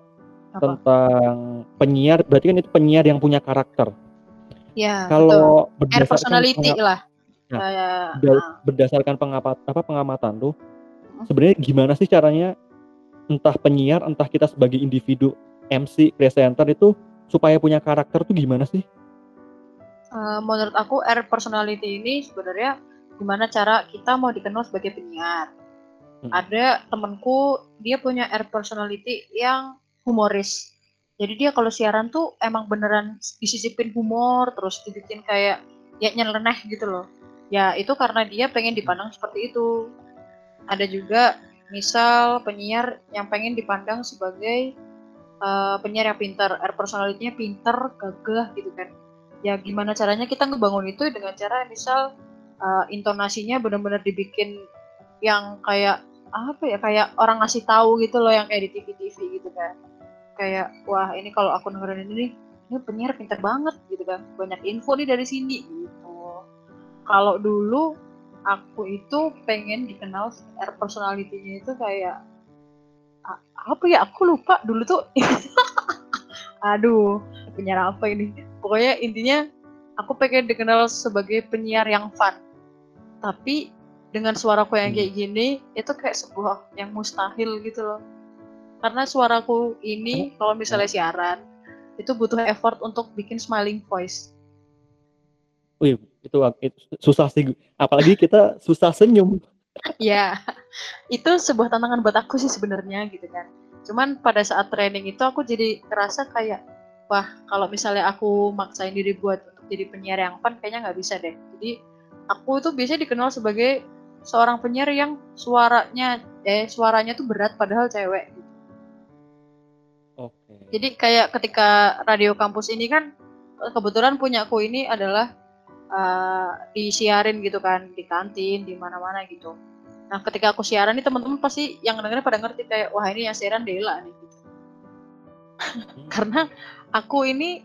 Apa? Tentang penyiar, berarti kan itu penyiar yang punya karakter. Ya. Kalau berdasarkan personality lah. Nah, nah. berdasarkan pengapat apa pengamatan tuh sebenarnya gimana sih caranya entah penyiar entah kita sebagai individu MC presenter itu supaya punya karakter tuh gimana sih? Uh, menurut aku R personality ini sebenarnya gimana cara kita mau dikenal sebagai penyiar. Hmm. Ada temenku dia punya R personality yang humoris. Jadi dia kalau siaran tuh emang beneran disisipin humor terus dibikin kayak ya nyeleneh gitu loh. Ya itu karena dia pengen dipandang seperti itu ada juga misal penyiar yang pengen dipandang sebagai uh, penyiar yang pintar, air personality-nya pintar, gagah gitu kan. Ya gimana caranya kita ngebangun itu dengan cara misal uh, intonasinya benar-benar dibikin yang kayak apa ya kayak orang ngasih tahu gitu loh yang kayak di TV-TV gitu kan. Kayak wah ini kalau aku dengerin ini nih, ini penyiar pintar banget gitu kan. Banyak info nih dari sini gitu. kalau dulu aku itu pengen dikenal air personality-nya itu kayak apa ya? Aku lupa. Dulu tuh <laughs> aduh penyiar apa ini? Pokoknya intinya aku pengen dikenal sebagai penyiar yang fun. Tapi dengan suaraku yang kayak hmm. gini itu kayak sebuah yang mustahil gitu loh. Karena suaraku ini kalau misalnya siaran itu butuh effort untuk bikin smiling voice. Wih, itu, itu susah sih. Apalagi kita susah senyum ya itu sebuah tantangan buat aku sih sebenarnya gitu kan cuman pada saat training itu aku jadi ngerasa kayak wah kalau misalnya aku maksain diri buat untuk jadi penyiar yang fun kayaknya nggak bisa deh jadi aku tuh biasanya dikenal sebagai seorang penyiar yang suaranya eh suaranya tuh berat padahal cewek gitu. Oke. Jadi kayak ketika radio kampus ini kan kebetulan punya aku ini adalah uh, disiarin gitu kan di kantin di mana-mana gitu. Nah ketika aku siaran nih teman-teman pasti yang dengerin pada ngerti kayak wah ini yang siaran Dela nih gitu. Hmm. <laughs> karena aku ini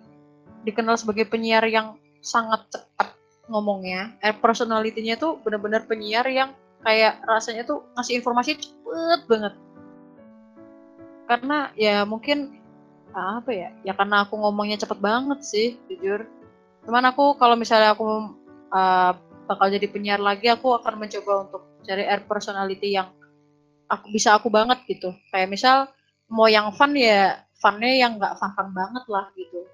dikenal sebagai penyiar yang sangat cepat ngomongnya. Eh, personalitinya tuh benar-benar penyiar yang kayak rasanya tuh ngasih informasi cepet banget. Karena ya mungkin apa ya ya karena aku ngomongnya cepet banget sih jujur cuman aku kalau misalnya aku uh, bakal jadi penyiar lagi aku akan mencoba untuk cari air personality yang aku bisa aku banget gitu. Kayak misal mau yang fun ya funnya yang nggak fun fun banget lah gitu.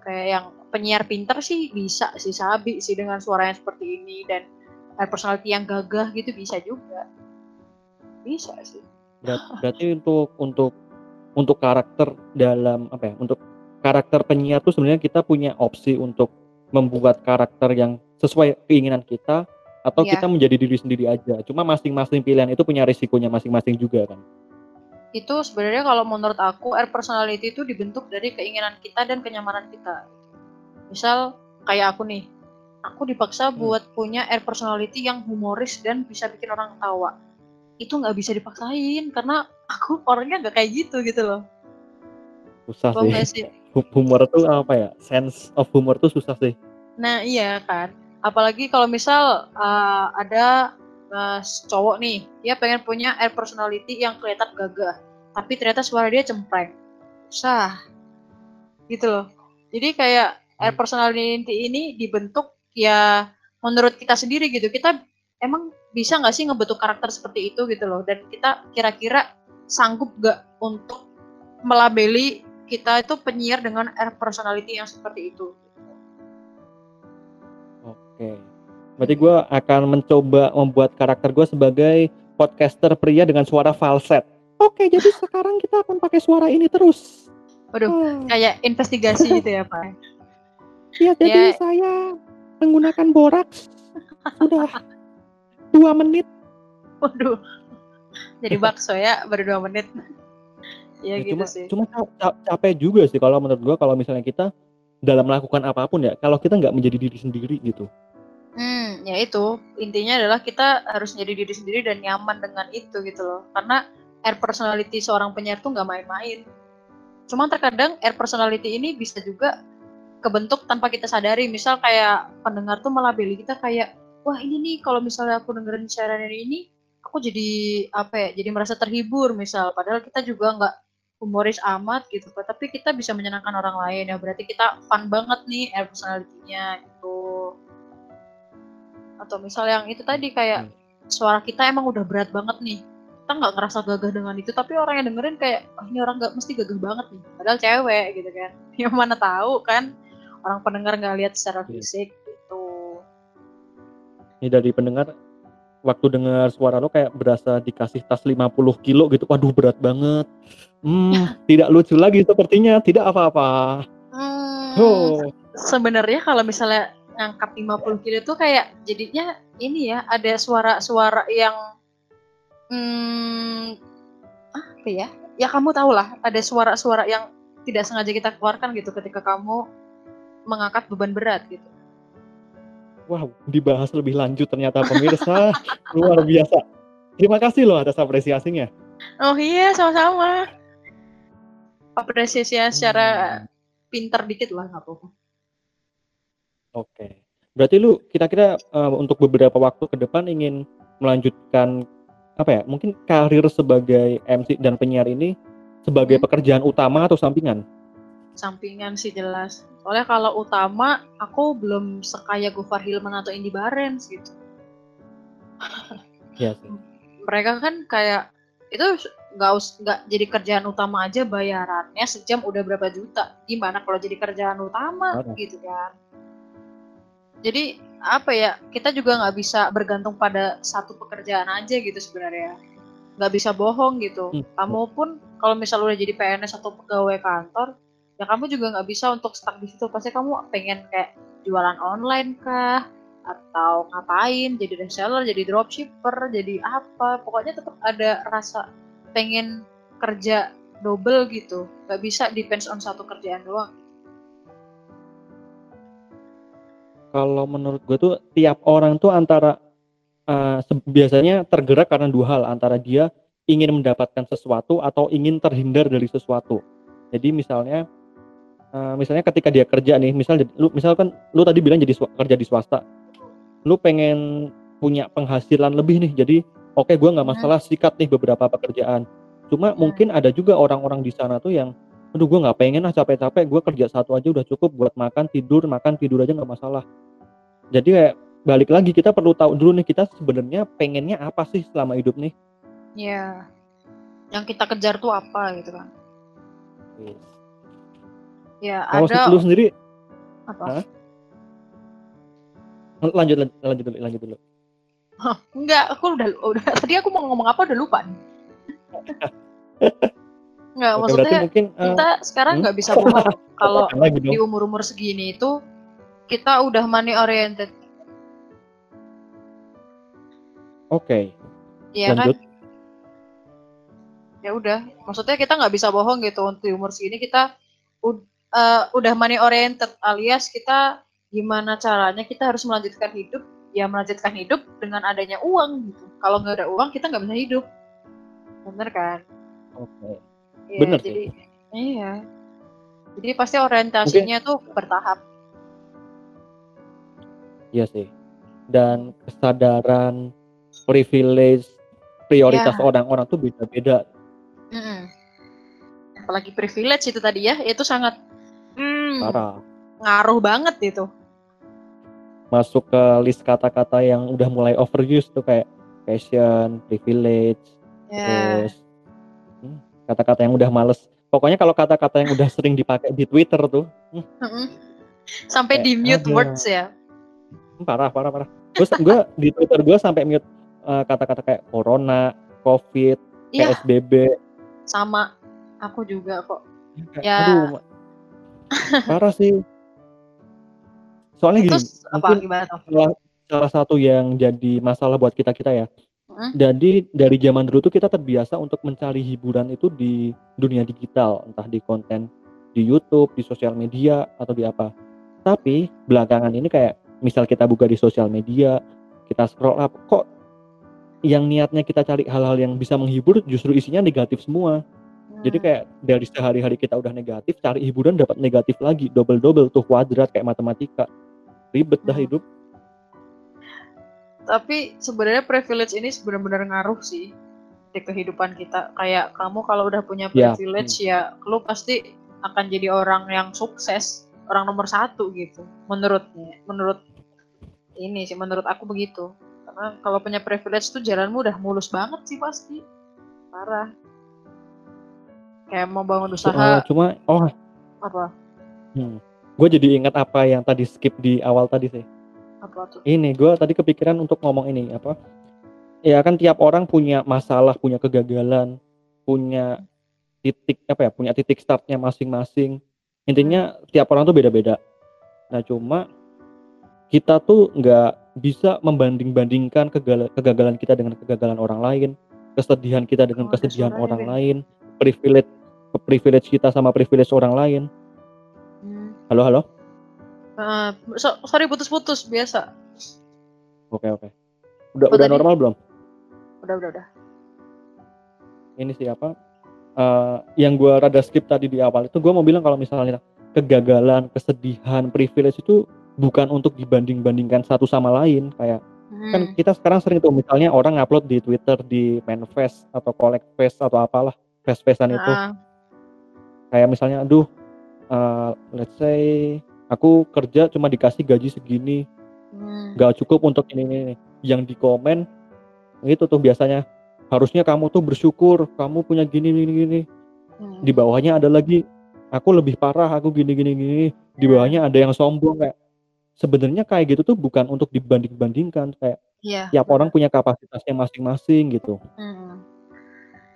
Kayak yang penyiar pinter sih bisa sih sabi sih dengan suara yang seperti ini dan air personality yang gagah gitu bisa juga. Bisa sih. Berarti untuk untuk untuk karakter dalam apa ya untuk karakter penyiar tuh sebenarnya kita punya opsi untuk membuat karakter yang sesuai keinginan kita atau yeah. kita menjadi diri sendiri aja. Cuma masing-masing pilihan itu punya risikonya masing-masing juga kan. Itu sebenarnya kalau menurut aku air personality itu dibentuk dari keinginan kita dan kenyamanan kita. Misal kayak aku nih, aku dipaksa hmm. buat punya air personality yang humoris dan bisa bikin orang tawa. Itu nggak bisa dipaksain karena aku orangnya nggak kayak gitu gitu loh. Susah sih humor tuh apa ya? Sense of humor tuh susah sih. Nah iya kan. Apalagi kalau misal uh, ada uh, cowok nih dia pengen punya air personality yang kelihatan gagah tapi ternyata suara dia cempreng. Susah. Gitu loh. Jadi kayak air hmm. personality ini dibentuk ya menurut kita sendiri gitu. Kita emang bisa nggak sih ngebentuk karakter seperti itu gitu loh? Dan kita kira-kira sanggup gak untuk melabeli kita itu penyiar dengan air personality yang seperti itu. Oke. Berarti gue akan mencoba membuat karakter gue sebagai podcaster pria dengan suara falset. Oke, jadi <laughs> sekarang kita akan pakai suara ini terus. Waduh, oh. kayak investigasi gitu ya Pak. Iya, jadi ya. saya menggunakan boraks sudah dua menit. Waduh, jadi bakso ya baru dua menit. Iya ya, gitu cuma, sih. Cuma capek juga sih kalau menurut gua kalau misalnya kita dalam melakukan apa pun ya, kalau kita nggak menjadi diri sendiri gitu. Hmm, ya itu intinya adalah kita harus menjadi diri sendiri dan nyaman dengan itu gitu loh. Karena air personality seorang penyiar tuh nggak main-main. Cuma terkadang air personality ini bisa juga kebentuk tanpa kita sadari. Misal kayak pendengar tuh melabeli kita kayak, wah ini nih kalau misalnya aku dengerin siaran ini, aku jadi apa ya? Jadi merasa terhibur misal. Padahal kita juga nggak humoris amat gitu tapi kita bisa menyenangkan orang lain ya berarti kita fun banget nih air personality-nya itu atau misal yang itu tadi kayak hmm. suara kita emang udah berat banget nih kita nggak ngerasa gagah dengan itu tapi orang yang dengerin kayak oh, ini orang nggak mesti gagah banget nih padahal cewek gitu kan <laughs> yang mana tahu kan orang pendengar nggak lihat secara iya. fisik gitu ini dari pendengar waktu dengar suara lo kayak berasa dikasih tas 50 kilo gitu. Waduh berat banget. Hmm, tidak lucu lagi sepertinya. Tidak apa-apa. Hmm, oh. Sebenarnya kalau misalnya ngangkat 50 kilo itu kayak jadinya ini ya ada suara-suara yang hmm, apa ya? Ya kamu tahu lah ada suara-suara yang tidak sengaja kita keluarkan gitu ketika kamu mengangkat beban berat gitu. Wow, dibahas lebih lanjut ternyata pemirsa. <laughs> Luar biasa. Terima kasih loh atas apresiasinya. Oh iya, sama-sama. Apresiasi secara hmm. pinter dikit lah nggak apa-apa. Oke. Berarti lu kira-kira uh, untuk beberapa waktu ke depan ingin melanjutkan apa ya? Mungkin karir sebagai MC dan penyiar ini sebagai hmm. pekerjaan utama atau sampingan? Sampingan sih jelas. Soalnya kalau utama aku belum sekaya Gofar Hilman atau Indi Barens gitu. Iya sih. Mereka kan kayak itu nggak nggak jadi kerjaan utama aja bayarannya sejam udah berapa juta. Gimana kalau jadi kerjaan utama oh. gitu kan? jadi apa ya kita juga nggak bisa bergantung pada satu pekerjaan aja gitu sebenarnya nggak bisa bohong gitu hmm. kamu pun kalau misal udah jadi PNS atau pegawai kantor ya kamu juga nggak bisa untuk stuck di situ pasti kamu pengen kayak jualan online kah atau ngapain jadi reseller jadi dropshipper jadi apa pokoknya tetap ada rasa pengen kerja double gitu. Nggak bisa depends on satu kerjaan doang. Kalau menurut gue tuh tiap orang tuh antara uh, biasanya tergerak karena dua hal. Antara dia ingin mendapatkan sesuatu atau ingin terhindar dari sesuatu. Jadi misalnya uh, misalnya ketika dia kerja nih misal lu misalkan lu tadi bilang jadi kerja di swasta. Lu pengen punya penghasilan lebih nih jadi oke okay, gue nggak hmm. masalah sikat nih beberapa pekerjaan cuma hmm. mungkin ada juga orang-orang di sana tuh yang aduh gue nggak pengen lah capek-capek gue kerja satu aja udah cukup buat makan tidur makan tidur aja nggak masalah jadi kayak balik lagi kita perlu tahu dulu nih kita sebenarnya pengennya apa sih selama hidup nih Iya yang kita kejar tuh apa gitu kan yes. ya Kalau ada lu sendiri apa Hah? lanjut lanjut lanjut dulu lanjut dulu Huh, enggak, aku udah, udah tadi aku mau ngomong apa udah lupa nih. Nggak, Oke, maksudnya mungkin, uh, kita sekarang hmm? nggak hmm? bisa bohong <laughs> kalau di umur-umur segini itu kita udah money oriented. Oke. Okay. Iya kan? Ya udah, maksudnya kita nggak bisa bohong gitu untuk di umur segini kita uh, udah money oriented alias kita gimana caranya kita harus melanjutkan hidup ya melanjutkan hidup dengan adanya uang gitu. Kalau nggak ada uang kita nggak bisa hidup. Bener kan? Oke. Okay. Ya, Bener jadi, sih. Iya. Jadi pasti orientasinya Mungkin, tuh bertahap. Iya sih. Dan kesadaran privilege prioritas ya. orang-orang tuh beda-beda. Mm Apalagi privilege itu tadi ya, itu sangat mm, Parah. ngaruh banget itu. Masuk ke list kata-kata yang udah mulai overuse tuh kayak passion, privilege, yeah. terus kata-kata yang udah males. Pokoknya kalau kata-kata yang udah sering dipakai di Twitter tuh hmm. sampai di mute words ya? Parah parah parah. Terus gue di Twitter gue sampai mute eh, kata-kata kayak corona covid iya. psbb sama. Aku juga kok. Ya. Aduh parah sih soalnya gini apa, mungkin salah, salah satu yang jadi masalah buat kita kita ya jadi dari zaman dulu tuh kita terbiasa untuk mencari hiburan itu di dunia digital, entah di konten di YouTube, di sosial media atau di apa. Tapi belakangan ini kayak misal kita buka di sosial media, kita scroll up, kok yang niatnya kita cari hal-hal yang bisa menghibur justru isinya negatif semua. Jadi hmm. kayak dari sehari-hari kita udah negatif, cari hiburan dapat negatif lagi, double-double tuh kuadrat kayak matematika. Ribet dah hmm. hidup. Tapi sebenarnya privilege ini benar-benar ngaruh sih di kehidupan kita. Kayak kamu kalau udah punya ya, privilege ya, ya lu pasti akan jadi orang yang sukses orang nomor satu gitu menurutnya menurut ini sih menurut aku begitu. Karena kalau punya privilege tuh jalanmu udah mulus banget sih pasti. Parah. Kayak mau bangun usaha uh, cuma oh. Apa? Hmm. Gue jadi ingat apa yang tadi skip di awal tadi sih apa tuh? Ini gue tadi kepikiran untuk ngomong ini apa? Ya kan tiap orang punya masalah, punya kegagalan, punya titik apa ya? Punya titik startnya masing-masing. Intinya tiap orang tuh beda-beda. Nah cuma kita tuh nggak bisa membanding-bandingkan kegagalan kita dengan kegagalan orang lain, kesedihan kita dengan oh, kesedihan orang lain, privilege privilege kita sama privilege orang lain. Halo halo. Uh, so, sorry putus-putus biasa. Oke oke. Udah udah normal belum? Udah udah udah. Ini siapa? Uh, yang gue rada skip tadi di awal itu gue mau bilang kalau misalnya kegagalan, kesedihan, privilege itu bukan untuk dibanding-bandingkan satu sama lain kayak kan Hmm. kita sekarang sering tuh misalnya orang upload di Twitter di manifest atau collect fest atau apalah fest-festan itu Heeh. kayak misalnya aduh eh, let's say aku kerja cuma dikasih gaji segini Hmm. nggak cukup untuk ini, ini ini. yang di komen itu tuh biasanya harusnya kamu tuh bersyukur kamu punya gini gini gini Hmm. di bawahnya ada lagi aku lebih parah aku gini gini gini di bawahnya ada yang sombong kayak sebenarnya kayak gitu tuh bukan untuk dibanding bandingkan kayak Iya. tiap orang punya kapasitasnya masing-masing gitu Mm.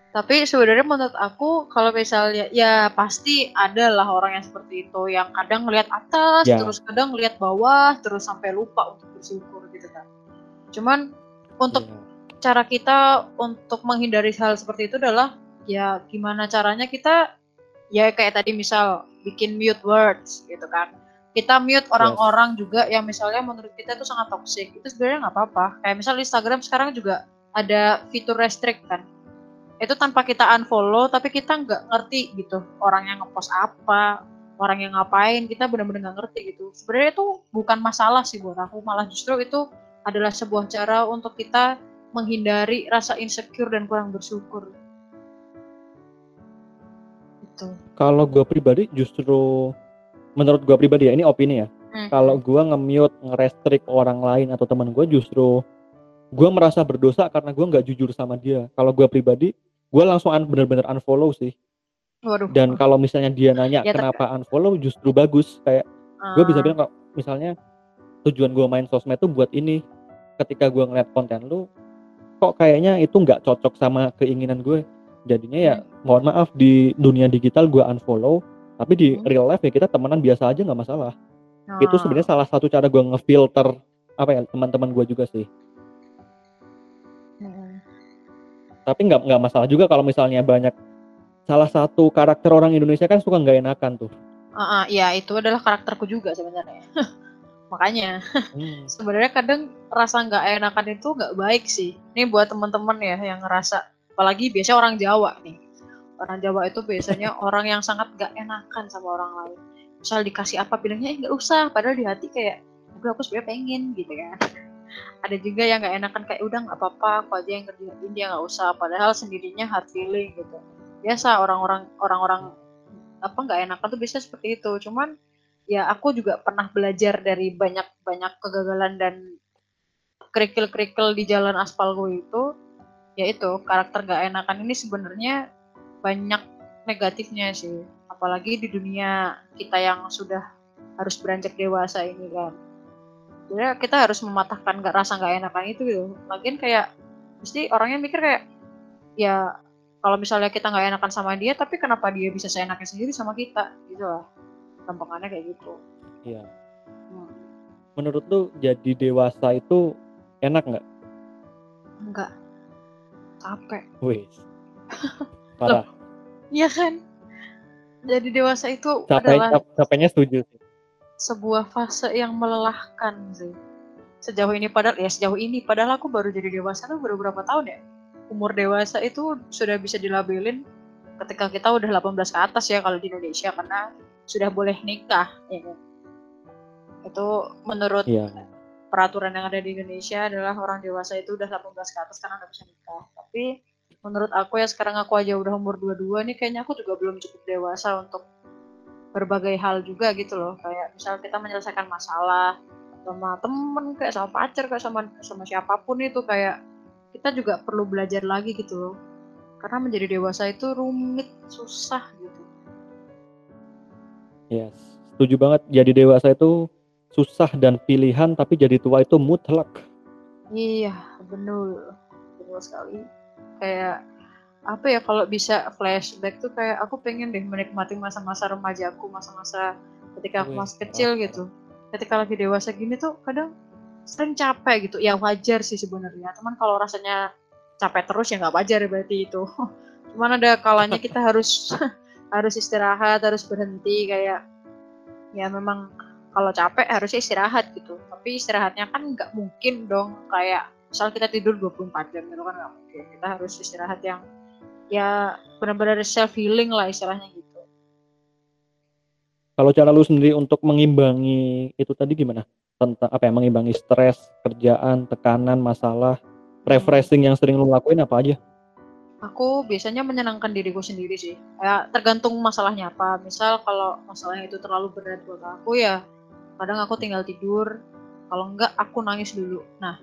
Tapi sebenarnya menurut aku kalau misalnya ya pasti ada lah orang yang seperti itu yang kadang ngelihat atas Ya. terus kadang ngelihat bawah terus sampai lupa untuk bersyukur gitu kan. Cuman untuk Iya. cara kita untuk menghindari hal seperti itu adalah ya gimana caranya kita ya kayak tadi misal bikin mute words gitu kan. Kita mute orang-orang juga yang misalnya menurut kita itu sangat toxic. Itu sebenarnya nggak apa-apa. Kayak misal Instagram sekarang juga ada fitur restrict kan itu tanpa kita unfollow tapi kita nggak ngerti gitu orang yang ngepost apa orang yang ngapain kita benar-benar nggak ngerti gitu. Sebenarnya itu bukan masalah sih buat aku malah justru itu adalah sebuah cara untuk kita menghindari rasa insecure dan kurang bersyukur. Itu kalau gua pribadi justru menurut gua pribadi ya ini opini ya. Hmm. kalau gua nge-mute nge-restrict orang lain atau teman gua justru gua merasa berdosa karena gua nggak jujur sama dia. Kalau gua pribadi gua langsung un- bener-bener unfollow sih. Waduh. Dan kalau misalnya dia nanya Ya, kenapa unfollow? justru bagus. Kayak gue bisa Ah, bilang kok misalnya tujuan gue main sosmed tuh buat ini. Ketika gue ngeliat konten lu kok kayaknya itu nggak cocok sama keinginan gue. Jadinya ya mohon maaf di dunia digital gue unfollow tapi di Hmm. real life ya kita temenan biasa aja nggak masalah. Itu ah, sebenarnya salah satu cara gue ngefilter apa ya teman-teman gue juga sih tapi nggak nggak masalah juga kalau misalnya banyak salah satu karakter orang Indonesia kan suka nggak enakan tuh ah, ah, ya itu adalah karakterku juga sebenarnya <laughs> makanya Hmm, <laughs> sebenarnya kadang rasa nggak enakan itu nggak baik sih. Ini buat teman-teman ya yang ngerasa, apalagi biasanya orang Jawa nih. Orang Jawa itu biasanya <laughs> orang yang sangat nggak enakan sama orang lain. Misal dikasih apa bilangnya "Eh, nggak usah, padahal di hati kayak, udah aku sebenarnya pengen gitu kan. Ada juga yang nggak enakan kayak udah nggak apa-apa, aku aja yang kerjain dia nggak usah. Padahal sendirinya hard feeling gitu. Biasa orang-orang orang-orang apa nggak enakan tuh biasa seperti itu. Cuman ya aku juga pernah belajar dari banyak-banyak kegagalan dan kerikil-kerikil di jalan aspal gue itu yaitu karakter gak enakan ini sebenarnya banyak negatifnya sih apalagi di dunia kita yang sudah harus beranjak dewasa ini kan jadi kita harus mematahkan gak rasa gak enakan itu gitu. Lagian kayak mesti orangnya mikir kayak ya kalau misalnya kita nggak enakan sama dia tapi kenapa dia bisa seenaknya sendiri sama kita? Gitu lah. Gampangannya kayak gitu. Iya. Hmm. menurut lu jadi dewasa itu enak nggak? Enggak capek. Wih, <laughs> parah. Iya kan? Jadi dewasa itu Capek, adalah cap- capeknya setuju sih. Sebuah fase yang melelahkan sih. Sejauh ini padahal ya sejauh ini padahal aku baru jadi dewasa tuh baru berapa tahun ya? Umur dewasa itu sudah bisa dilabelin ketika kita udah 18 ke atas ya kalau di Indonesia karena sudah boleh nikah ya kan? Itu menurut Iya. peraturan yang ada di Indonesia adalah orang dewasa itu udah 18 ke atas karena udah bisa nikah. Tapi menurut aku ya sekarang aku aja udah umur 22 nih kayaknya aku juga belum cukup dewasa untuk berbagai hal juga gitu loh. Kayak misal kita menyelesaikan masalah sama temen kayak sama pacar kayak sama sama siapa pun itu kayak kita juga perlu belajar lagi gitu loh. Karena menjadi dewasa itu rumit, susah gitu. Yes. Setuju banget. Jadi dewasa itu susah dan pilihan, tapi jadi tua itu mutlak. Iya, benar. Benar sekali. Kayak apa ya kalau bisa flashback tuh kayak aku pengen deh menikmati masa-masa remajaku, masa-masa ketika aku masih kecil gitu. Ketika lagi dewasa gini tuh kadang sering capek gitu. Ya wajar sih sebenarnya. Cuman kalau rasanya capek terus ya nggak wajar berarti itu. <laughs> Cuman ada kalanya <laughs> kita harus <laughs> harus istirahat, harus berhenti kayak ya memang kalau capek harusnya istirahat gitu. Tapi istirahatnya kan nggak mungkin dong kayak misal kita tidur 24 jam gitu kan nggak mungkin. Kita harus istirahat yang ya benar-benar self healing lah istilahnya gitu. Kalau cara lu sendiri untuk mengimbangi itu tadi gimana? Tentang apa ya? Mengimbangi stres, kerjaan, tekanan, masalah, refreshing yang sering lu lakuin apa aja? Aku biasanya menyenangkan diriku sendiri sih. Ya tergantung masalahnya apa. Misal kalau masalahnya itu terlalu berat buat aku ya kadang aku tinggal tidur. Kalau enggak aku nangis dulu. Nah,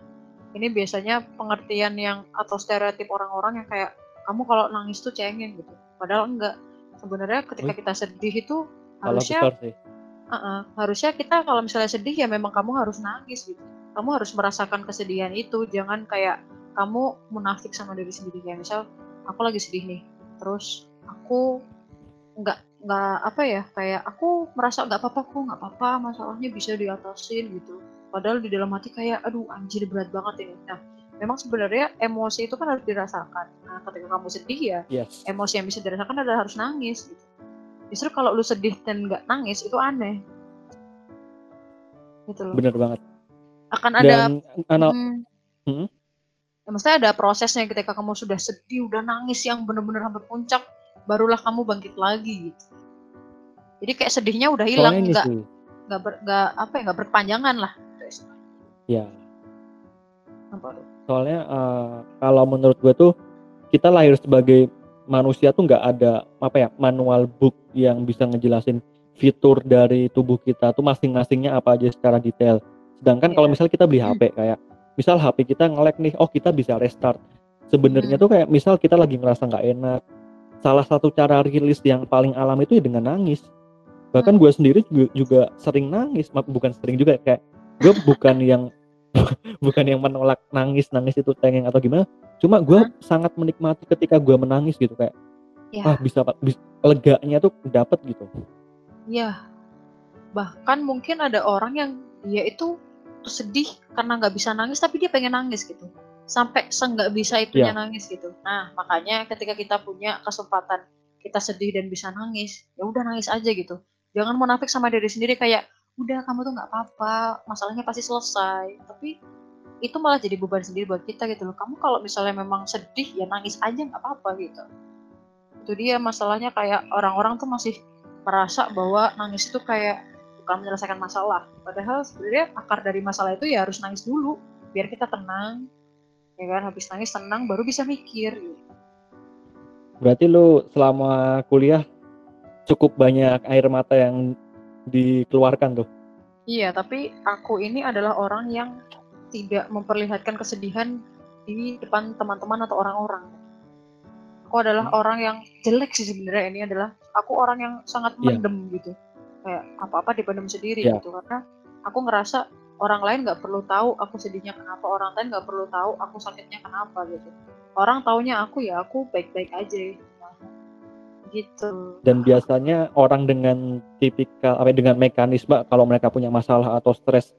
ini biasanya pengertian yang atau stereotip orang-orang yang kayak kamu kalau nangis tuh cengeng gitu. Padahal enggak. Sebenarnya ketika kita sedih itu harusnya uh -uh, harusnya kita kalau misalnya sedih ya memang kamu harus nangis gitu. Kamu harus merasakan kesedihan itu, jangan kayak kamu munafik sama diri sendiri. Kayak misal aku lagi sedih nih. Terus aku nggak nggak apa ya kayak aku merasa nggak apa-apa kok nggak apa-apa masalahnya bisa diatasin gitu. Padahal di dalam hati kayak aduh anjir berat banget ini. Nah memang sebenarnya emosi itu kan harus dirasakan. Nah ketika kamu sedih ya yes. emosi yang bisa dirasakan adalah harus nangis gitu. Justru kalau lu sedih dan nggak nangis itu aneh. Gitu loh. Bener banget. Akan ada dan, hmm, hmm? ya, maksudnya ada prosesnya ketika kamu sudah sedih udah nangis yang benar-benar sampai puncak barulah kamu bangkit lagi gitu. Jadi kayak sedihnya udah hilang nggak nggak ber, apa ya nggak berpanjangan lah. Ya soalnya uh, kalau menurut gue tuh kita lahir sebagai manusia tuh nggak ada apa ya manual book yang bisa ngejelasin fitur dari tubuh kita tuh masing-masingnya apa aja secara detail sedangkan yeah. kalau misalnya kita beli HP kayak misal HP kita ngelek nih oh kita bisa restart sebenarnya hmm. tuh kayak misal kita lagi ngerasa nggak enak salah satu cara rilis yang paling alam itu ya dengan nangis bahkan gue sendiri juga, juga sering nangis bukan sering juga kayak gue bukan yang <laughs> bukan yang menolak nangis nangis itu tengeng atau gimana cuma gue hmm. sangat menikmati ketika gue menangis gitu kayak ya. ah bisa, bisa leganya tuh dapet gitu ya bahkan mungkin ada orang yang dia itu sedih karena nggak bisa nangis tapi dia pengen nangis gitu sampai seenggak bisa itunya yeah. nangis gitu nah makanya ketika kita punya kesempatan kita sedih dan bisa nangis ya udah nangis aja gitu jangan munafik sama diri sendiri kayak udah kamu tuh nggak apa-apa masalahnya pasti selesai. Tapi itu malah jadi beban sendiri buat kita gitu loh. Kamu kalau misalnya memang sedih ya nangis aja nggak apa-apa gitu. Itu dia masalahnya kayak orang-orang tuh masih merasa bahwa nangis itu kayak bukan menyelesaikan masalah. Padahal sebenarnya akar dari masalah itu ya harus nangis dulu biar kita tenang ya kan? Habis nangis tenang baru bisa mikir berarti lu selama kuliah cukup banyak air mata yang dikeluarkan tuh iya tapi aku ini adalah orang yang tidak memperlihatkan kesedihan di depan teman-teman atau orang-orang aku adalah hmm. orang yang jelek sih sebenarnya ini adalah aku orang yang sangat iya. mendem yeah. gitu kayak apa-apa dipendam sendiri yeah. gitu karena aku ngerasa orang lain nggak perlu tahu aku sedihnya kenapa orang lain nggak perlu tahu aku sakitnya kenapa gitu orang taunya aku ya aku baik-baik aja gitu dan biasanya orang dengan tipikal apa dengan mekanisme kalau mereka punya masalah atau stres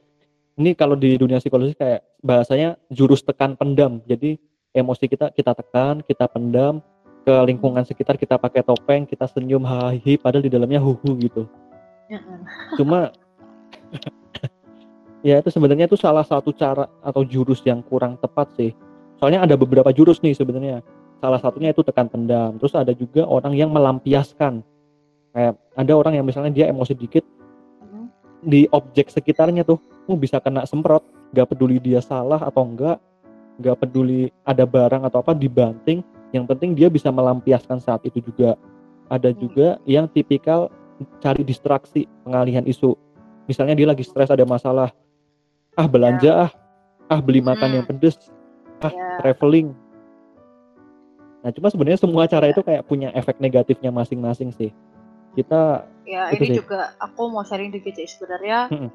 ini kalau di dunia psikologi kayak bahasanya jurus tekan pendam jadi emosi kita kita tekan kita pendam ke lingkungan sekitar kita pakai topeng kita senyum hahi padahal di dalamnya huhu gitu <laughs> Cuma ya itu sebenarnya itu salah satu cara atau jurus yang kurang tepat sih. Soalnya ada beberapa jurus nih sebenarnya. Salah satunya itu tekan pendam. Terus ada juga orang yang melampiaskan. Kayak ada orang yang misalnya dia emosi dikit mm-hmm. di objek sekitarnya tuh oh, bisa kena semprot, gak peduli dia salah atau enggak, gak peduli ada barang atau apa dibanting, yang penting dia bisa melampiaskan saat itu juga. Ada mm. juga yang tipikal cari distraksi pengalihan isu misalnya dia lagi stres ada masalah ah belanja yeah. ah ah beli makan hmm. yang pedes ah yeah. traveling nah cuma sebenarnya semua cara itu kayak punya efek negatifnya masing-masing sih kita ya ini sih. juga aku mau sharing dikit sih sebenarnya hmm.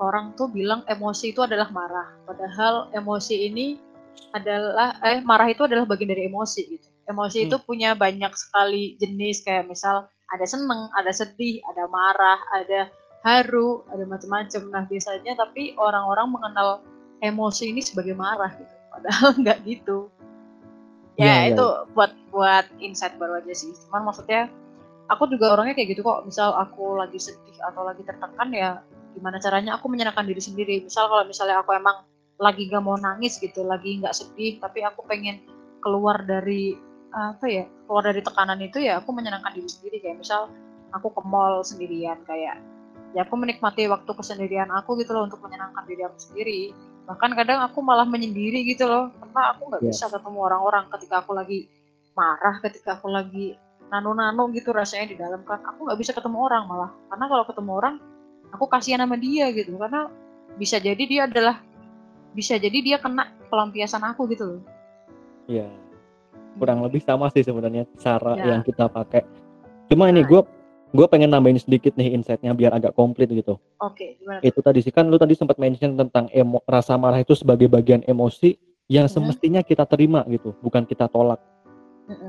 orang tuh bilang emosi itu adalah marah padahal emosi ini adalah eh marah itu adalah bagian dari emosi gitu emosi hmm. itu punya banyak sekali jenis kayak misal ada seneng, ada sedih, ada marah, ada haru, ada macam-macam. Nah biasanya tapi orang-orang mengenal emosi ini sebagai marah gitu, padahal <laughs> nggak gitu. Ya, ya itu ya. buat buat insight baru aja sih. Cuman maksudnya aku juga orangnya kayak gitu kok. Misal aku lagi sedih atau lagi tertekan ya gimana caranya aku menyenangkan diri sendiri. Misal kalau misalnya aku emang lagi gak mau nangis gitu, lagi nggak sedih, tapi aku pengen keluar dari apa ya keluar dari tekanan itu ya aku menyenangkan diri sendiri kayak misal aku ke mall sendirian kayak ya aku menikmati waktu kesendirian aku gitu loh untuk menyenangkan diri aku sendiri bahkan kadang aku malah menyendiri gitu loh karena aku nggak Iya. bisa ketemu orang-orang ketika aku lagi marah ketika aku lagi nano-nano gitu rasanya di dalam kan aku nggak bisa ketemu orang malah karena kalau ketemu orang aku kasihan sama dia gitu karena bisa jadi dia adalah bisa jadi dia kena pelampiasan aku gitu loh Iya. Kurang lebih sama sih sebenarnya cara Ya. yang kita pakai. Cuma ini Nah. gue gue pengen nambahin sedikit nih insight-nya biar agak komplit gitu. oke gimana Itu tadi sih kan lu tadi sempat mention tentang emo, rasa marah itu sebagai bagian emosi yang semestinya kita terima gitu, bukan kita tolak.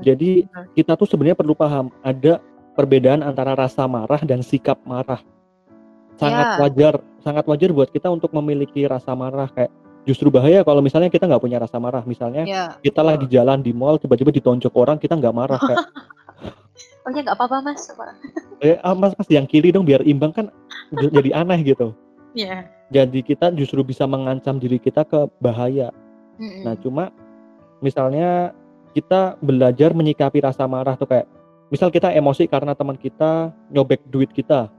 Jadi kita tuh sebenarnya perlu paham ada perbedaan antara rasa marah dan sikap marah. Sangat Ya. wajar, sangat wajar buat kita untuk memiliki rasa marah kayak justru bahaya kalau misalnya kita nggak punya rasa marah. Misalnya ya kita lagi jalan di mall tiba-tiba ditonjok orang kita nggak marah kayak <laughs> oh ya nggak apa-apa mas eh ah, mas mas yang kiri dong biar imbang kan jadi aneh gitu. ya Jadi kita justru bisa mengancam diri kita ke bahaya. Mm-mm. Nah, cuma misalnya kita belajar menyikapi rasa marah tuh kayak misal kita emosi karena teman kita nyobek duit kita.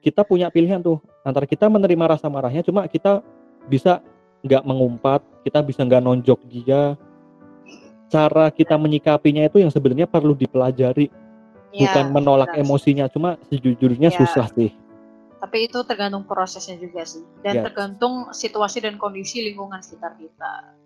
Kita punya pilihan tuh antara kita menerima rasa marahnya cuma kita bisa nggak mengumpat, kita bisa nggak nonjok dia. Cara kita menyikapinya itu yang sebenarnya perlu dipelajari, Ya, bukan menolak benar. emosinya. Cuma sejujurnya Ya. susah sih. tapi itu tergantung prosesnya juga sih dan Ya. tergantung situasi dan kondisi lingkungan sekitar kita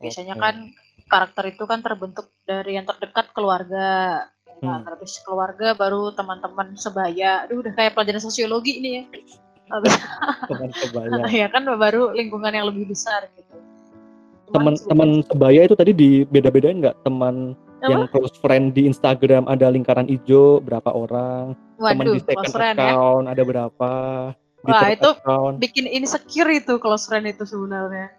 biasanya Oke. kan karakter itu kan terbentuk dari yang terdekat keluarga kan? Hmm. terus keluarga baru teman-teman sebaya aduh udah kayak pelajaran sosiologi ini ya <laughs> Habis- Teman sebaya. <laughs> ya kan baru lingkungan yang lebih besar gitu Teman-teman sebaya itu tadi dibeda-bedain nggak teman Apa? yang close friend di Instagram ada lingkaran hijau berapa orang, teman di second ya account ada berapa, di Wah, itu account. bikin insecure itu close friend itu sebenarnya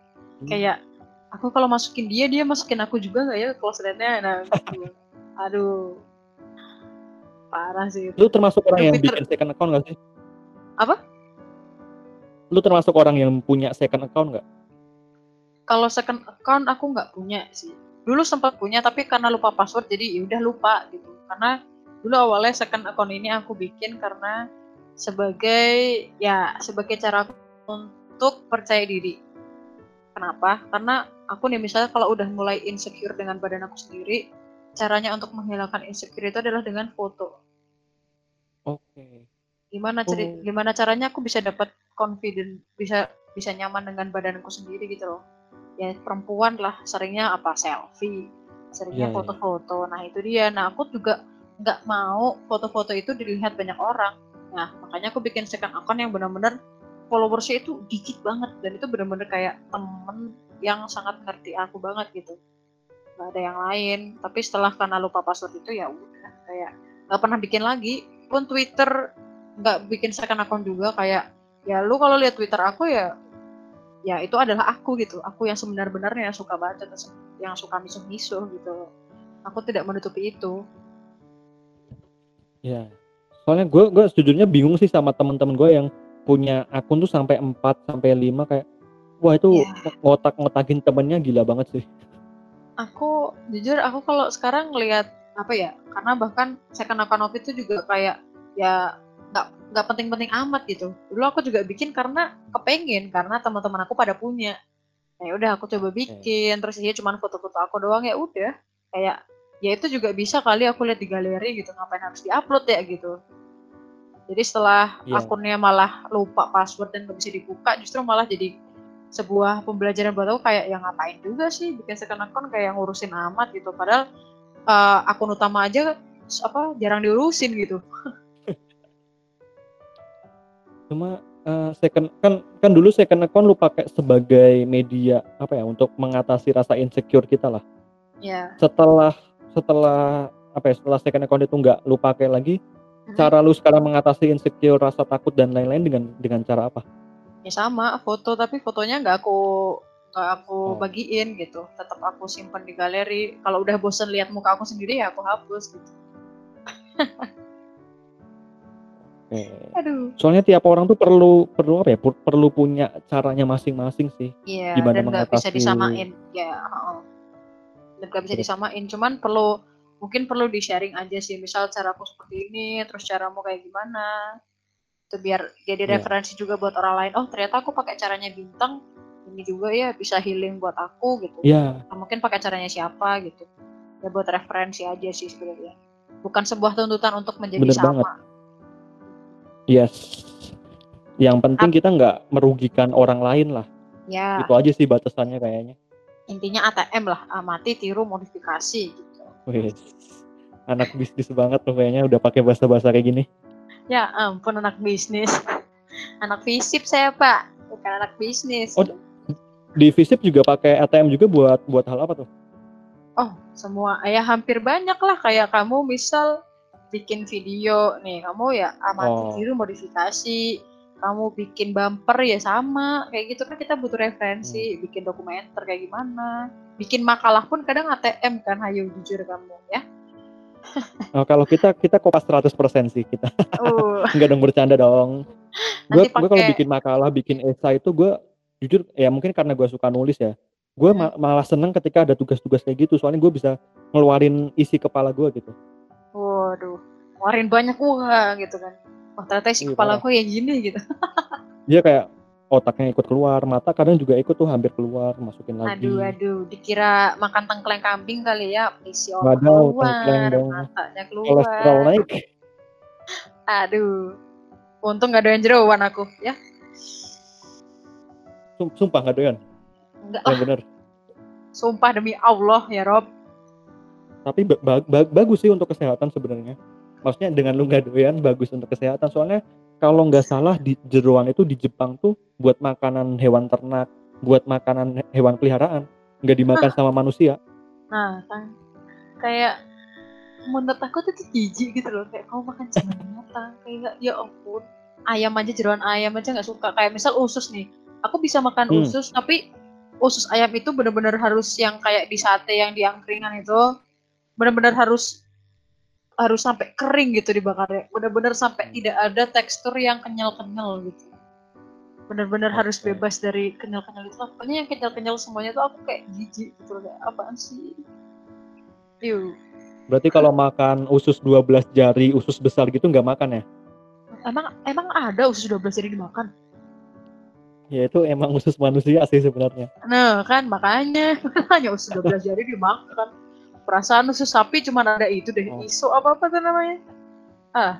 Hmm. kayak aku kalau masukin dia dia masukin aku juga nggak ya close friendnya nah gitu. <laughs> aduh parah sih itu Lu termasuk orang yang bikin second account nggak sih? Apa? Lu termasuk orang yang punya second account nggak? Kalau second account aku nggak punya sih. Dulu sempat punya tapi karena lupa password jadi ya udah lupa gitu. Karena dulu awalnya second account ini aku bikin karena sebagai ya sebagai cara untuk percaya diri. Kenapa? Karena aku nih misalnya kalau udah mulai insecure dengan badan aku sendiri caranya untuk menghilangkan insecure itu adalah dengan foto. Oke. gimana ceri Oh. gimana caranya aku bisa dapat confident bisa bisa nyaman dengan badanku sendiri gitu loh ya perempuan lah seringnya apa selfie seringnya Iya, iya. foto-foto. Nah itu dia. Nah aku juga nggak mau foto-foto itu dilihat banyak orang. Nah makanya aku bikin second account yang benar-benar followersnya itu dikit banget. Dan itu benar-benar kayak temen yang sangat ngerti aku banget gitu. Nggak ada yang lain. Tapi setelah karena lupa password itu ya udah. Kayak nggak pernah bikin lagi. Pun Twitter nggak bikin second account juga. Kayak ya lu kalau lihat Twitter aku ya ya itu adalah aku gitu aku yang sebenar-benarnya yang suka baca yang suka misuh-misuh gitu aku tidak menutupi itu Ya. Soalnya gue gue sejujurnya bingung sih sama teman-teman gue yang punya akun tuh sampai 4 sampai 5 kayak wah itu Iya. ngotak-ngotakin temennya gila banget sih. aku jujur aku kalau sekarang ngelihat apa ya karena bahkan second account of itu juga kayak ya nggak penting-penting amat gitu. Dulu aku juga bikin karena kepengen karena teman-teman aku pada punya. Nah, ya udah aku coba bikin terus dia cuman foto-foto aku doang ya udah. Kayak ya itu juga bisa kali aku lihat di galeri gitu ngapain harus diupload ya gitu. Jadi setelah Iya. akunnya malah lupa password dan nggak bisa dibuka justru malah jadi sebuah pembelajaran buat aku kayak yang ngapain juga sih bikin second account kayak ngurusin amat gitu. Padahal eh, akun utama aja apa jarang diurusin gitu <laughs> Cuma eh, second kan kan dulu second account lu pakai sebagai media apa ya untuk mengatasi rasa insecure kita lah. ya Setelah setelah apa ya setelah second account itu nggak lu pakai lagi, Mhm. cara lu sekarang mengatasi insecure, rasa takut dan lain-lain dengan dengan cara apa? ya sama foto tapi fotonya nggak aku nggak aku Oh. bagiin gitu tetap aku simpan di galeri kalau udah bosen lihat muka aku sendiri ya aku hapus gitu <laughs> Oke. aduh Soalnya tiap orang tuh perlu perlu apa ya? per- Perlu punya caranya masing-masing sih. iya Gimana dan nggak bisa disamain ya heeh. dan nggak bisa Terus? disamain cuman perlu mungkin perlu di sharing aja sih misal cara aku seperti ini terus caramu kayak gimana itu biar jadi Iya. referensi juga buat orang lain oh ternyata aku pakai caranya bintang ini juga ya bisa healing buat aku gitu Iya, Nah, mungkin pakai caranya siapa gitu ya buat referensi aja sih sebenarnya bukan sebuah tuntutan untuk menjadi Bener sama banget. Yes. Yang penting kita nggak merugikan orang lain lah. ya Itu aja sih batasannya kayaknya. intinya ATM lah amati tiru modifikasi gitu Wih, anak bisnis banget tuh kayaknya udah pakai bahasa-bahasa kayak gini. ya ampun anak bisnis anak visip saya pak bukan anak bisnis Oh, Di Visip juga pakai ATM juga buat buat hal apa tuh? Oh, semua ya hampir banyak lah kayak kamu misal bikin video nih, kamu ya amati Oh. tiru modifikasi, kamu bikin bumper ya sama, kayak gitu kan kita butuh referensi, Hmm. bikin dokumenter kayak gimana, bikin makalah pun kadang ATM kan, hayo jujur kamu ya. <laughs> Oh, kalau kita kita kopas 100% sih kita. Oh, <laughs> Enggak dong bercanda dong. Gue gue kalau bikin makalah, bikin esai itu gue jujur ya mungkin karena gue suka nulis ya. Gue Hmm. ma- malah seneng ketika ada tugas-tugas kayak gitu. Soalnya gue bisa ngeluarin isi kepala gue gitu. Waduh, ngeluarin banyak uang gitu kan. Wah ternyata isi Iya, kepala gue yang gini gitu. Dia <laughs> kayak otaknya ikut keluar, mata kadang juga ikut tuh hampir keluar, masukin lagi. Aduh, aduh, dikira makan tengkleng kambing kali ya, isi otak Wadaw, keluar, tengkleng dong. matanya Kolesterol keluar. naik. Aduh, untung gak ada yang jeroan aku ya. Sum- Sumpah nggak doyan. Enggak Yang lah, bener. sumpah demi Allah ya Rob. Tapi ba- ba- ba- bagus sih untuk kesehatan sebenarnya. Maksudnya dengan lu nggak doyan bagus untuk kesehatan. Soalnya kalau nggak salah di jeroan itu di Jepang tuh buat makanan hewan ternak, buat makanan he- hewan peliharaan, nggak dimakan sama manusia. Nah, kan kayak menurut aku tuh jijik gitu loh kayak kamu makan jangan binatang kayak ya ampun ayam aja jeroan ayam aja nggak suka kayak misal usus nih aku bisa makan Hmm. usus tapi usus ayam itu bener-bener harus yang kayak di sate yang di angkringan itu bener-bener harus harus sampai kering gitu dibakarnya bener-bener sampai Hmm. tidak ada tekstur yang kenyal-kenyal gitu bener-bener harus Oke. bebas dari kenyal-kenyal itu pokoknya yang kenyal-kenyal semuanya tuh aku kayak jijik gitu kayak apaan sih Yuh. Berarti kalau makan usus 12 jari, usus besar gitu nggak makan ya? emang emang ada usus 12 jadi dimakan Ya itu emang usus manusia sih sebenarnya. nah kan makanya <laughs> hanya usus 12 jari dimakan perasaan usus sapi cuma ada itu deh Oh. iso apa apa tuh namanya ah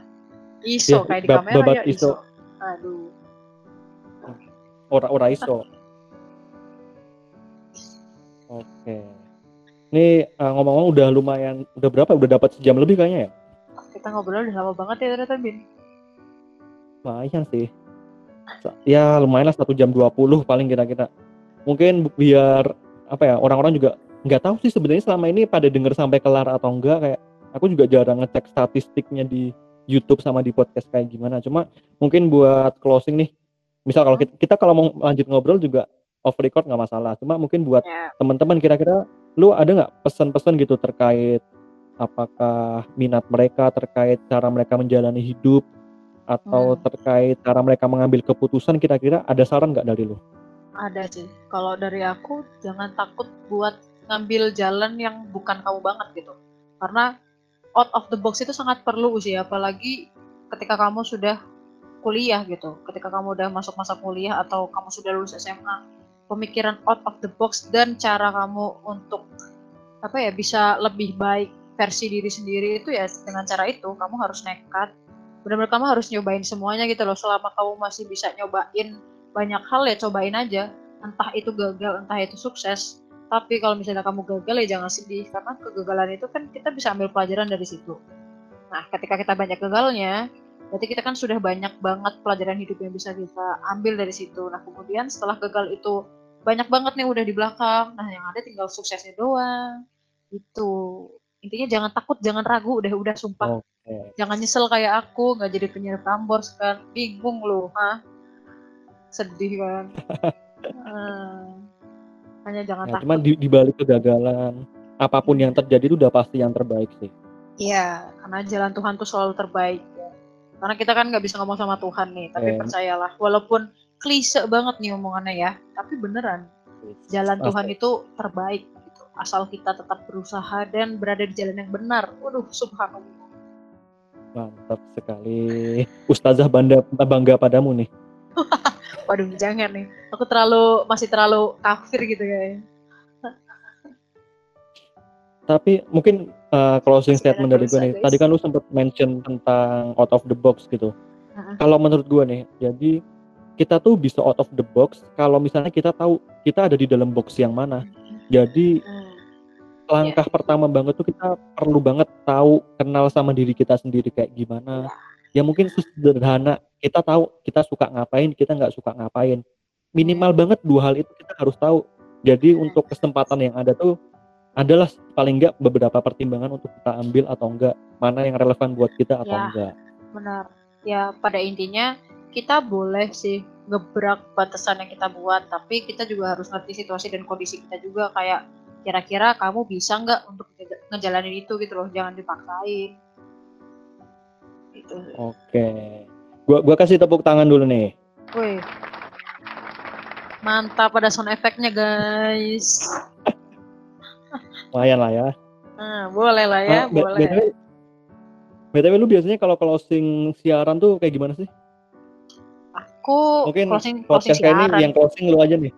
iso Ya, kayak di bab- kamera babat ya iso. iso aduh Ora ora iso. <laughs> Oke. Ini eh, ngomong-ngomong udah lumayan, udah berapa? Udah dapat sejam lebih kayaknya ya? kita ngobrol udah lama banget ya ternyata bin Lumayan sih. Ya lumayan lah satu jam 20 paling kira-kira. Mungkin bu- biar apa ya orang-orang juga nggak tahu sih sebenarnya selama ini pada denger sampai kelar atau enggak kayak aku juga jarang ngecek statistiknya di YouTube sama di podcast kayak gimana. Cuma mungkin buat closing nih, misal kalau kita, kita kalau mau lanjut ngobrol juga off record nggak masalah. Cuma mungkin buat ya teman-teman kira-kira lu ada nggak pesan-pesan gitu terkait apakah minat mereka terkait cara mereka menjalani hidup atau Hmm. terkait cara mereka mengambil keputusan kira-kira ada saran nggak dari lu? ada sih kalau dari aku jangan takut buat ngambil jalan yang bukan kamu banget gitu. Karena out of the box itu sangat perlu sih apalagi ketika kamu sudah kuliah gitu. Ketika kamu udah masuk masa kuliah atau kamu sudah lulus SMA pemikiran out of the box dan cara kamu untuk apa ya bisa lebih baik versi diri sendiri itu ya dengan cara itu kamu harus nekat. Benar-benar kamu harus nyobain semuanya gitu loh. Selama kamu masih bisa nyobain banyak hal ya cobain aja. Entah itu gagal entah itu sukses tapi kalau misalnya kamu gagal ya jangan sedih. Karena kegagalan itu kan kita bisa ambil pelajaran dari situ. Nah ketika kita banyak gagalnya berarti kita kan sudah banyak banget pelajaran hidup yang bisa kita ambil dari situ. Nah kemudian setelah gagal itu banyak banget nih udah di belakang. Nah yang ada tinggal suksesnya doang. Itu intinya jangan takut jangan ragu. Udah udah sumpah. Oke. jangan nyesel kayak aku nggak jadi penyiar Prambors kan bingung loh hah? Sedih kan? Hmm. <laughs> hanya jangan Ya, takut cuman di, di balik kegagalan apa pun yang terjadi itu udah pasti yang terbaik sih. Iya, karena jalan Tuhan tuh selalu terbaik ya. Karena kita kan nggak bisa ngomong sama Tuhan nih, tapi Oke. percayalah, walaupun klise banget nih omongannya ya, tapi beneran jalan Pasti. Tuhan itu terbaik gitu. asal kita tetap berusaha dan berada di jalan yang benar. Waduh, subhanallah. Mantap sekali. Ustazah bangga, bangga padamu nih. <laughs> Waduh, jangan nih. Aku terlalu masih terlalu kafir gitu kayaknya. Tapi mungkin uh, closing statement dari gue nih. Tadi kan lu sempat mention tentang out of the box gitu. Heeh. Kalau menurut gue nih, jadi kita tuh bisa out of the box kalau misalnya kita tahu kita ada di dalam box yang mana. Jadi Hmm. langkah pertama banget tuh kita perlu banget tahu kenal sama diri kita sendiri kayak gimana. Ya mungkin sederhana kita tahu kita suka ngapain, kita nggak suka ngapain. Minimal banget dua hal itu kita harus tahu. Jadi untuk kesempatan yang ada tuh adalah paling nggak beberapa pertimbangan untuk kita ambil atau enggak, mana yang relevan buat kita atau Ya. enggak. Benar. Ya, pada intinya kita boleh sih ngebrak batasan yang kita buat, tapi kita juga harus ngerti situasi dan kondisi kita juga kayak kira-kira kamu bisa nggak untuk nge- ngejalanin itu gitu loh, jangan dipaksain. Gitu. Oke. Gua gua kasih tepuk tangan dulu nih. Wih. Mantap ada sound efeknya guys. <laughs> Lumayan lah ya. Nah, boleh lah ya, Ah, B- boleh. BTW, BTW lu biasanya kalau closing siaran tuh kayak gimana sih? Aku Mungkin closing closing kayak ini siaran. yang closing lu aja nih.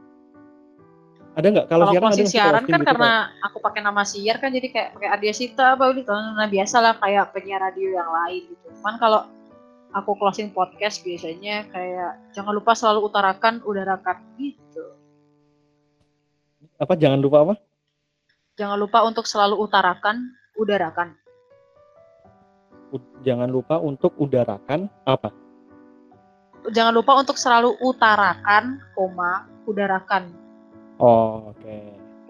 Ada nggak? Kalau siaran ada siaran kan gitu karena aku pakai nama siar kan jadi kayak pakai Ardia Sita apa gitu. Nah biasa lah kayak penyiar radio yang lain gitu. Cuman kalau aku closing podcast biasanya kayak jangan lupa selalu utarakan udarakan gitu. Apa jangan lupa apa? Jangan lupa untuk selalu utarakan udarakan. U- jangan lupa untuk udarakan apa? Jangan lupa untuk selalu utarakan, koma, udarakan. Oh, oke.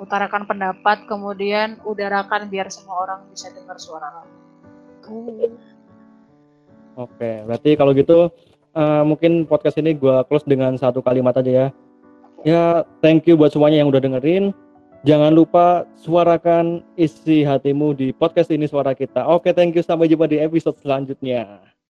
Utarakan pendapat, kemudian udarakan biar semua orang bisa dengar suara kamu. Oke, berarti kalau gitu eh, mungkin podcast ini gua close dengan satu kalimat aja ya. Ya, thank you buat semuanya yang udah dengerin. Jangan lupa suarakan isi hatimu di podcast ini suara kita. Oke, thank you. Sampai jumpa di episode selanjutnya.